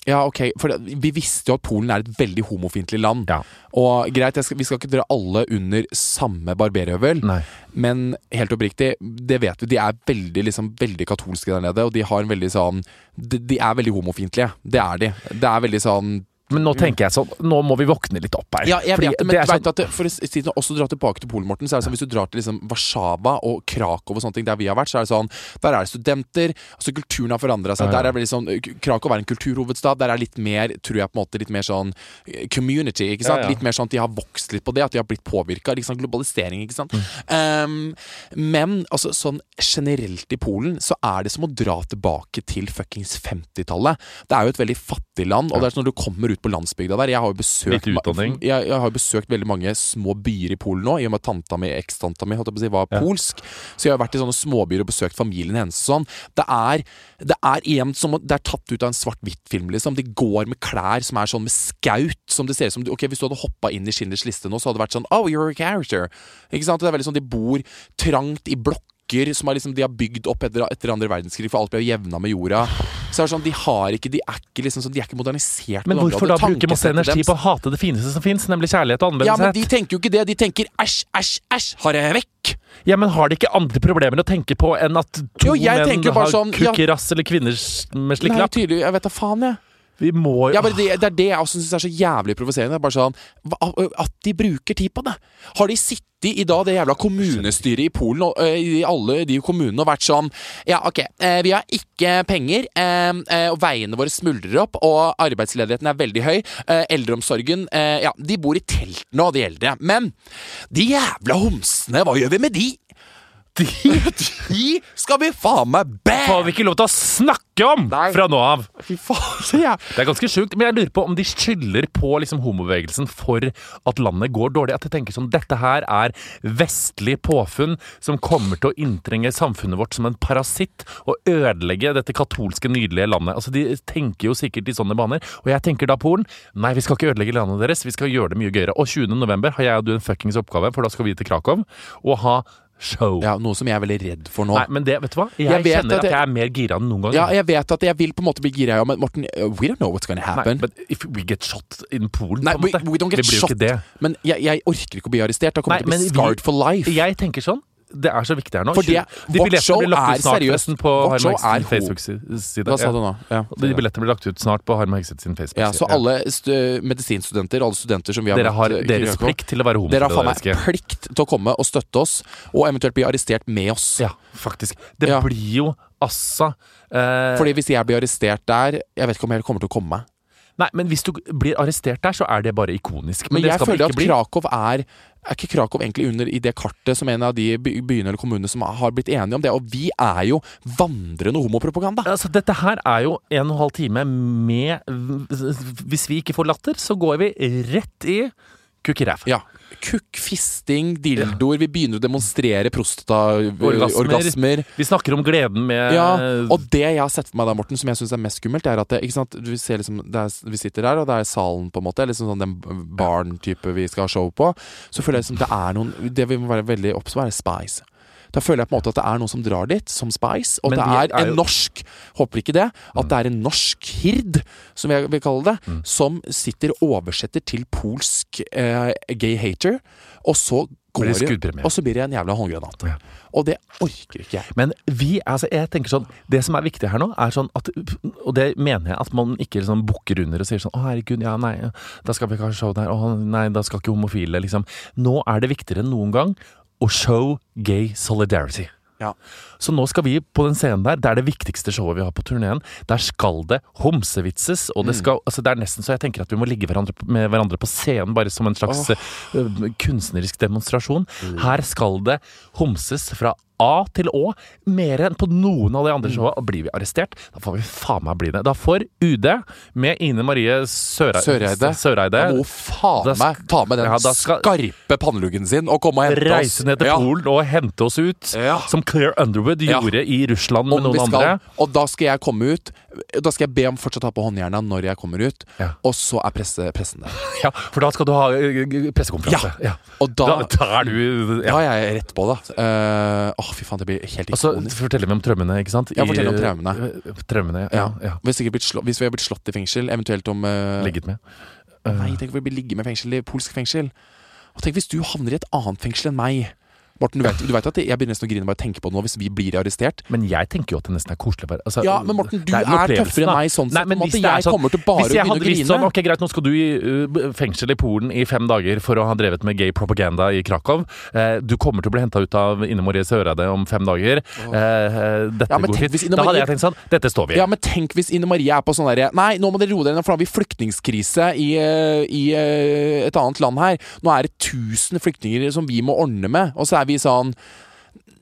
Ja, ok, for det, Vi visste jo at Polen er et veldig homofiendtlig land. Ja. Og greit, skal, Vi skal ikke dra alle under samme barberhøvel, Nei. men helt oppriktig, det vet vi. De er veldig liksom, veldig katolske der nede, og de har en veldig sånn De, de er veldig homofiendtlige. Det er de. Det er veldig sånn Men nå tenker jeg sånn Nå må vi våkne litt opp her. Ja, jeg Fordi vet det, men det du vet sånn- at det, for å si det, også dra tilbake til Polen, Morten, så er det sånn hvis du drar til liksom Warszawa og Krakow og sånne ting, der vi har vært, så er det sånn Der er det studenter. altså Kulturen har forandra seg. Ja, ja. Der er det sånn Krakow er en kulturhovedstad. Der er litt mer, tror jeg, på en måte litt mer sånn eh, community. ikke sant? Ja. Litt mer sånn at de har vokst litt på det, at de har blitt påvirka. Liksom globalisering, ikke sant. Mm. Um, men altså sånn generelt i Polen så er det som å dra tilbake til fuckings 50-tallet. Det er jo et veldig fattig land, og det er sånn når du kommer ut på landsbygda der Jeg har jo besøkt Litt jeg, jeg har besøkt veldig mange små byer i Polen nå, i og med at tanta mi, ekstanta mi, holdt jeg på å si, var Ja. polsk. Så jeg har vært i sånne småbyer og besøkt familien hennes og sånn. Det er, det er igjen som Det er tatt ut av en svart-hvitt-film, liksom. De går med klær som er sånn med skaut, som det ser ut som Ok, hvis du hadde hoppa inn i Schindlers liste nå, så hadde det vært sånn Oh, you're a character. Ikke sant? Det er veldig sånn De bor trangt i blokker som er liksom, de har bygd opp etter, etter andre verdenskrig, for alt ble jevna med jorda. Så er det sånn, De har ikke De er ikke liksom sånn De er ikke modernisert. Men hvorfor da bruke masse energi på å hate det fineste som fins, nemlig kjærlighet og ja, men de tenker jo ikke det. De tenker æsj, æsj, æsj, har jeg vekk! Ja, men har de ikke andre problemer å tenke på enn at to Jo, menn har sånn, ja. kukk i rass eller kvinner med Nei, tydelig, jeg vet da faen, jeg. Vi må jo Ja, det, det er det jeg også syns er så jævlig provoserende. Er bare sånn At de bruker tid på det. Har de sittet i da det jævla kommunestyret i Polen og, i alle de kommunene og vært sånn Ja, ok, vi har ikke penger, og veiene våre smuldrer opp, og arbeidsledigheten er veldig høy. Eldreomsorgen Ja, de bor i telt nå, de eldre. Men de jævla homsene, hva gjør vi med de? De, de skal vi faen meg får vi ikke lov til å snakke om Nei. fra nå av! Fy faen, ja. Det er ganske sjukt, men jeg lurer på om de skylder på liksom homobevegelsen for at landet går dårlig. At jeg tenker sånn, dette her er vestlig påfunn som kommer til å inntrenge samfunnet vårt som en parasitt og ødelegge dette katolske, nydelige landet. Altså, De tenker jo sikkert i sånne baner. Og jeg tenker da Polen, nei, vi skal ikke ødelegge landet deres, vi skal gjøre det mye gøyere. Og 20. november har jeg og du en fuckings oppgave, for da skal vi til Krakow og ha show. Ja, Noe som jeg er veldig redd for nå. Nei, men det, vet du hva? Jeg, Jeg kjenner at at jeg er mer gira enn noen gang. Ja, jeg vet at jeg vil på en måte bli gira, ja, men Morten, uh, we don't know what's gonna Nei, happen. but if we get shot in Polen, Nei, we, we don't get shot. Men jeg, jeg orker ikke å bli arrestert. Da kommer jeg til å bli scarred vi- for life. Jeg tenker sånn det er så viktig her nå. For det- de billettene blir lagt ut snart seriøst. på Harma Harm Hegseth Facebook-side. Hva sa du nå? Ja. De billettene blir lagt ut snart på Harm og Hegseth sin Facebook-side. Ja, så alle st medisinstudenter, alle studenter som vi har Dere har møtt, eh, deres Krakow, plikt til å være Dere har faen meg plikt til å komme og støtte oss, og eventuelt bli arrestert med oss. Ja, faktisk. Det Ja. blir jo altså eh, Fordi hvis jeg blir arrestert der Jeg vet ikke om jeg kommer til å komme meg. Nei, men hvis du blir arrestert der, så er det bare ikonisk. Men men jeg føler at bli. Krakow er Er ikke Krakow egentlig under i det kartet som en av de byene eller kommunene som har blitt enige om det? Og vi er jo vandrende homopropaganda! Altså, dette her er jo en og en halv time med Hvis vi ikke får latter, så går vi rett i kukk. Ja. Kukk, fisting, dildoer. Vi begynner å demonstrere prostataorgasmer. Orgasmer. Vi snakker om gleden med Ja, og det jeg har sett for meg da, Morten, som jeg syns er mest skummelt, er at det, ikke vi, ser liksom, det er, vi sitter der, og det er salen, på en måte. Liksom sånn den barn-type vi skal ha show på. Så føler jeg liksom det er noen Det vi må være veldig obs på, er Spice. Da føler jeg på en måte at det er noen som drar dit, som Spice. Og det er er en jo- norsk Håper ikke det. At det er en norsk hird, som jeg vil kalle det, Mm. som sitter og oversetter til polsk eh, gay hater, og så går det. Og så blir det en jævla håndgranat. Ja. Og det orker ikke jeg. Men vi, altså jeg tenker sånn Det som er viktig her nå, er sånn at Og det mener jeg at man ikke liksom bukker under og sier sånn Å, herregud, ja, nei, da skal vi ikke ha show der. Å, nei, da skal ikke homofile, liksom. Nå er det viktigere enn noen gang å show gay solidarity. Ja. Så nå skal vi på den scenen der, det er det viktigste showet vi har på turneen. Der skal det homsevitses, og det Mm. skal altså Det er nesten så jeg tenker at vi må ligge hverandre, med hverandre på scenen, bare som en slags øh, kunstnerisk demonstrasjon. Mm. Her skal det homses fra A til Å, mer enn på noen av de Mm. andre showene. Og blir vi arrestert, da får vi faen meg bli det. Da får UD, med Ine Marie Søreide, Søreide. Søreide Da må faen meg ta med den Ja, da skal- skarpe panneluggen sin og komme og hente oss. reise ned til Ja. Polen og hente oss ut, Ja. som Claire Underwood Ja. gjorde i Russland med Om noen skal, andre. og da skal jeg komme ut. Da skal jeg be om fortsatt ha på håndjerna når jeg kommer ut. Ja. Og så er presse, pressen der. [LAUGHS] Ja, for da skal du ha øh, pressekonferanse. Ja. Og da, Da, da er du ja. da er jeg rett på, da. Eh, åh, fy faen, det blir helt Altså, ikonisk. forteller vi om traumene, ikke sant? Ja, fortell om traumene. eh, Traumene, ja. Ja. Hvis, slå, hvis vi har blitt slått i fengsel, eventuelt om uh, Ligget med. Uh, Nei, tenk om vi blir ligget med fengsel i polsk fengsel. Og tenk hvis du havner i et annet fengsel enn meg. Morten, du vet, du vet at jeg begynner nesten å grine bare å tenke på det nå hvis vi blir arrestert. Men jeg tenker jo at det nesten er koselig Bare. altså, Ja, men Morten, du er, er, tøffere enn da. meg sånn Nei, sett. hvis måte, jeg sånn- kommer til bare å jeg begynne å grine. sånn Ok, greit, nå skal du i uh, fengsel i Polen i fem dager for å ha drevet med gay propaganda i Krakow. Uh, du kommer til å bli henta ut av Ine Marie Søreide om fem dager. Eh, dette Ja, går fint. Da hadde jeg tenkt sånn Dette står vi i. Ja, men tenk hvis Ine Marie er på sånn derre Nei, nå må dere roe dere ned, for nå har vi flyktningkrise i, i et annet land her. Nå er det 1000 flyktninger som vi må ordne med. Og så er vi sånn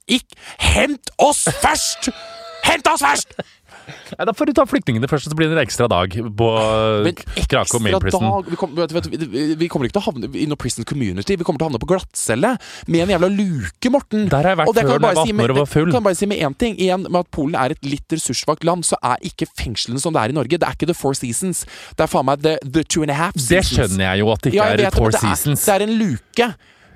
Ikk Hent oss først! Hent oss først! Nei, da får du ta flyktningene først, og så blir det en ekstra dag på Krakow Main ekstra Prison. dag vi, kom, vet, vet, vi, vi kommer ikke til å havne i noe prison community. Vi kommer til å havne på glattcelle med en jævla luke, Morten. Der har jeg vært Og det før jeg var si 18 med- år og var full. Kan jeg bare si med én ting. Igjen, med at Polen er et litt ressurssvakt land, så er ikke fengslene som det er i Norge. Det er ikke The Four Seasons. Det er faen meg The, the Two and a Half Seasons. Det skjønner jeg jo at det ikke Ja, er vet Four Seasons. det er en luke.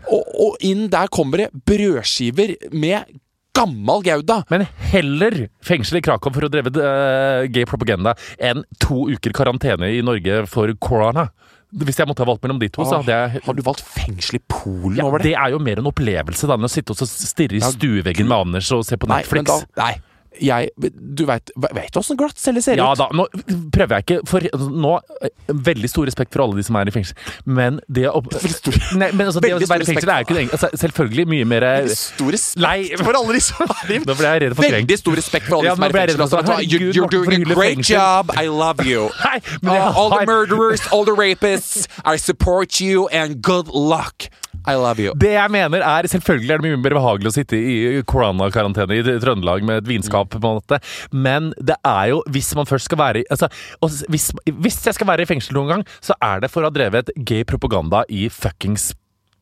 Og, og inn der kommer det brødskiver med gammal Gouda. Men heller fengsel i Krakow for å dreve uh, gay propaganda enn to uker karantene i Norge for corona. Hvis jeg måtte ha valgt mellom de to, så hadde jeg Har du valgt fengsel i Polen ja, over det? Det er jo mer en opplevelse da enn å sitte og stirre i stueveggen med Anders og se på Nei, Netflix. da Nei. Jeg Du veit Vet du åssen glattcelle ser Ja da, nå prøver jeg ikke For nå eh, Veldig stor respekt for alle de som er i fengsel, men det å [LAUGHS] Nei, men altså, det å være i fengsel er jo ikke det altså, Selvfølgelig mye mer Stor respekt Nei, for alle de som er i [LAUGHS] Nå ble jeg redd for krenk. Veldig stor respekt for alle Ja, som er i fengsel. Altså, Herregud, you're, you're doing a great job. I love you. [LAUGHS] Nei, Uh, all the murderers, all the rapists, I support you and good luck. I love you. Det jeg mener er Selvfølgelig er det mye mer behagelig å sitte i koronakarantene i Trøndelag med et vinskap, på en måte. Men det er jo Hvis man først skal være i altså, hvis, hvis jeg skal være i fengsel noen gang, så er det for å ha drevet gay propaganda i fuckings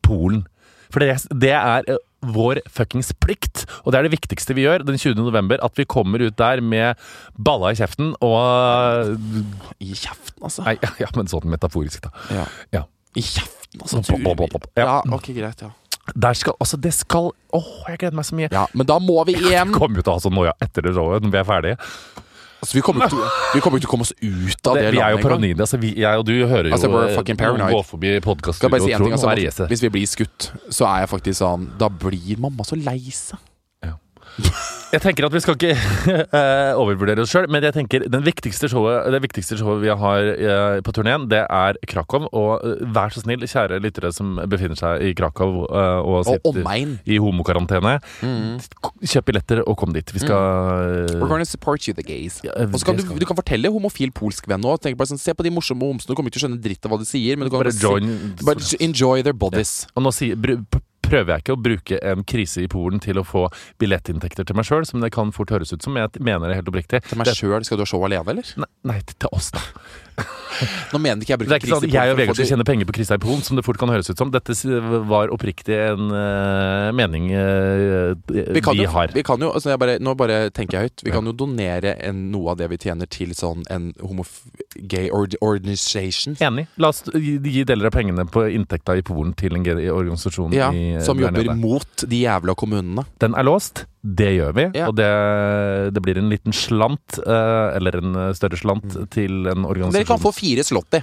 Polen. For det, det er eh, vår fuckings plikt, og det er det viktigste vi gjør den 20. november. At vi kommer ut der med balla i kjeften og I kjeften, altså. Nei, [LAUGHS] ja, men sånn metaforisk, da. Ja. Ja. I kjeften, altså. Pop, pop, pop, pop. Ja, Ja. ok, greit. ja Der skal Altså, det skal Åh, jeg gleder meg så mye. Ja, Men da må vi [LAUGHS] igjen kommer jo til å ha sånn noia etter det showet når vi er ferdige. Altså, Vi kommer ikke til, å komme oss ut av det, Det, vi er jo paranoide. Altså, vi, jeg og du hører jo Altså, we're eh, fucking gå forbi si og tror altså, er det Hvis vi blir skutt, så er jeg faktisk sånn Da blir mamma så lei seg. Jeg tenker at vi skal ikke [LAUGHS] eh, overvurdere oss sjøl, men jeg tenker den viktigste showet, det viktigste showet vi har eh, på turneen, det er Krakow. Og eh, vær så snill, kjære lyttere som befinner seg i Krakow og sitter og i homokarantene, Mm. kjøp billetter og kom dit. Vi skal We're gonna support you, the gays. Ja, Og så kan du, du kan fortelle homofil polsk venn nå. Tenk bare sånn, Se på de morsomme homsene. Du kommer ikke til å skjønne dritt av hva de sier. Men du kan bare bare, join bare enjoy their bodies. Og nå sier, prøver jeg ikke å bruke en krise i Polen til å få billettinntekter til meg sjøl, som det kan fort høres ut som. Jeg mener det helt oppriktig. Til meg sjøl. Skal du ha show alene, eller? Nei, nei, til oss, da. Nå mener ikke jeg Det bruker er ikke sånn at jeg og Vegard skal tjene penger på Kristi Polen, som det fort kan høres ut som. Dette var oppriktig en uh, mening uh, vi vi jo, har. vi kan jo altså jeg bare, Nå bare tenker jeg høyt. Vi kan jo donere en, noe av det vi tjener, til sånn en gay organization. Enig. La oss gi, deler av pengene på inntekta i Polen til en gay organisasjon Ja, i, som jobber mot de jævla kommunene. Den er låst. Det gjør vi. Ja. Og det, det blir en liten slant, eh, eller en eh, større slant, til en organisasjon. Mm. Dere kan få fire slåtti.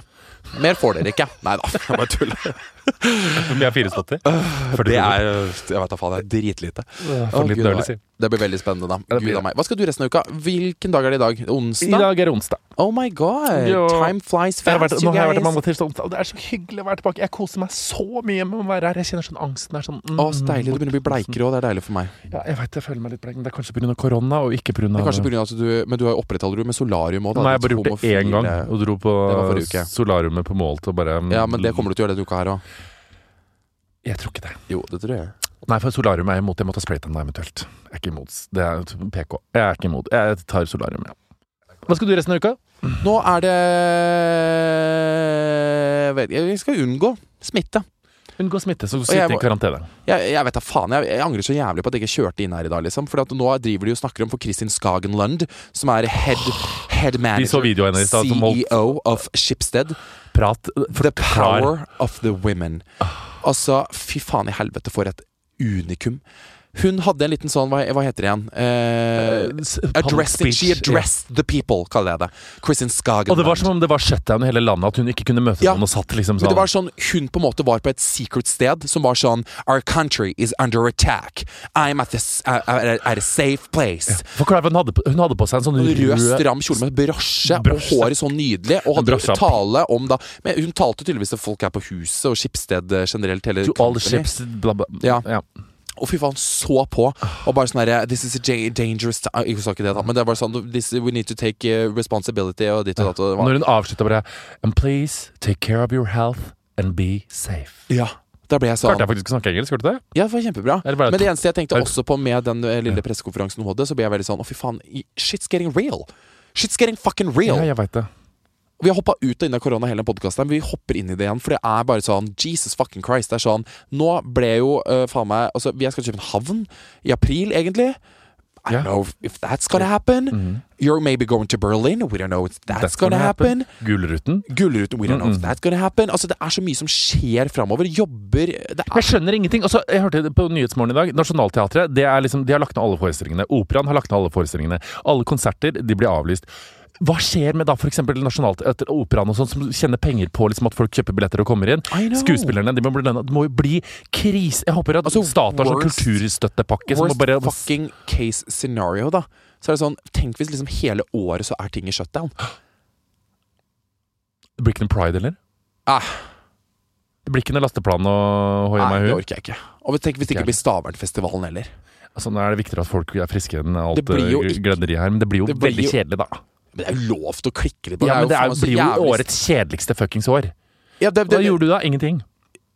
Mer får dere ikke. Nei da, jeg bare tuller. Hvor mye er fire spotter? Det er Jeg vet da faen, det er dritlite. For litt Gud, si. Det blir veldig spennende, da. Gud av meg. Hva skal du resten av uka? Hvilken dag er det i dag? Onsdag? I dag er det onsdag. Oh my god! Jo. Time flies fast, vært, nå har jeg vært mandag, tirsdag, onsdag, og det er så hyggelig å være tilbake. Jeg koser meg så mye med å være her. Jeg kjenner sånn angsten er sånn mm, Å, så deilig. Du begynner å bli bleikere òg. Det er deilig for meg. Ja, jeg vet jeg føler meg litt bleik, men det er kanskje pga. korona, og ikke pga. At du Men du har opprettholder du med solarium òg, har jeg bare gjorde det én gang, og dro på solariumet på Målt og bare Ja, men det kommer du til å gjøre denne uka her òg. Jeg tror ikke det. Jo, det tror jeg. Nei, for solarium er jeg imot. Jeg må ta spraytan da, eventuelt. Jeg er ikke imot. Det er PK. Jeg er ikke imot. Jeg tar solarium, ja. Hva skal du resten av uka? Nå er det Jeg vet, jeg- Vi skal unngå smitte. Unngå smitte, så jeg sitte i karantene. Jeg, jeg vet da faen, jeg, jeg angrer så jævlig på at jeg ikke kjørte inn her i dag. liksom For nå driver de og snakker om for Kristin Skagen Lund, som er head, head manager, holdt CEO of Shipstead. prat. The power of the women. Altså, fy faen i helvete for et unikum. Hun hadde en liten sånn Hva, hva heter det igjen? Uh, addressing, she addressed addressed the people, kaller jeg det. Kristin Skagen. Og det var som om det var shutdown i hele landet, at hun ikke kunne møte Ja. noen og satt liksom Men sånn det var sånn, Hun på en måte var på et secret sted som var sånn Our country is under attack. I'm at, this, uh, at a safe place. For hva hun, hadde hun hadde på seg en sånn Rød, rød stram kjole med brosje, Brosje. og håret så nydelig. Og hadde Brosje. tale om da Men hun talte tydeligvis til folk her på huset og Skipsted generelt. Hele To all the ships bla, bla. Ja. ja. Og fy faen, så på! Og bare sånn herre This is a dangerous time Ikke sa ikke det, da, men det er bare sånn this, We need to take uh, responsibility og ditt og datt. Når hun avslutta bare And please take care of your health and be safe. ja, da ble jeg sånn Klarte jeg faktisk å snakke engelsk? Hørte du det? Ja, det var kjempebra. Det Men det eneste jeg tenkte også på med den eh, lille pressekonferansen hun hadde, så ble jeg veldig sånn Å, fy faen. Shit's getting real. Shit's getting fucking real. Ja, jeg vet det. Vi har hoppa ut og inn av korona hele podkasten, men vi hopper inn i det igjen. For det er bare sånn Jesus fucking Christ. Det er sånn Nå ble jo uh, faen meg Altså, jeg skal kjøpe en havn i april, egentlig. I yeah. don't know if, that's gonna happen. Mhm. You're maybe going to Berlin. We don't know if that's, gonna, happen. Gullruten. Gullruten. We don't know if that's gonna happen. Altså, det er så mye som skjer framover. Jobber det er, Jeg skjønner ingenting. Altså, jeg hørte det på Nyhetsmorgen i dag. Nationaltheatret liksom, de har lagt ned alle forestillingene. Operaen har lagt ned alle forestillingene. Alle konserter de blir avlyst. Hva skjer med da f.eks. Sånn, som tjener penger på liksom, at folk kjøper billetter og kommer inn? Skuespillerne de må bli. Det må jo bli krise. Jeg håper at Altså, staten har sånn worst- kulturstøttepakke som Worst bare fucking case scenario, da. Så er det sånn Tenk hvis liksom hele året så er ting i shutdown. Det noe pride, eller? Ah, Det blir ikke noe lasteplan og hoi nei, meg det hu? orker jeg ikke. Og tenk hvis det Ikke blir Stavernfestivalen heller. Altså, nå er det viktigere at folk er friske enn alt Det eh, glødderiet her, men det blir jo Det blir veldig jo- kjedelig, da. Men det er jo lov til å klikke litt på Ja, men jo det er, faen blir jo jævlig- årets kjedeligste fuckings år. ja, det, Hva det, gjorde du da? Ingenting.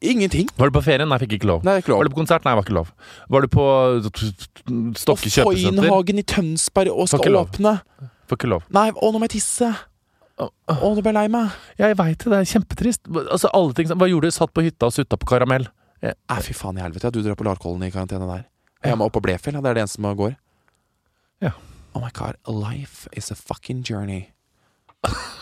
Ingenting. Var du på ferie? Nei, fikk ikke lov. Nei, ikke lov. Var du på konsert? Nei, var ikke lov. Var du på Og Stokke kjøpesenter? Foynhagen i Tønsberg og skal ikke åpne. Får ikke lov. Nei, å, nå må jeg tisse. Å, nå ble jeg lei meg. Jeg veit det, det er kjempetrist. Altså, alle ting Hva gjorde du? Satt på hytta og sutta på karamell? Nei, fy faen i helvete. Ja, du drar på Larkollen i karantene der. Jeg må opp på Blefjell. Det er det eneste som går. Ja. Oh my god. Life is a fucking journey. [LAUGHS]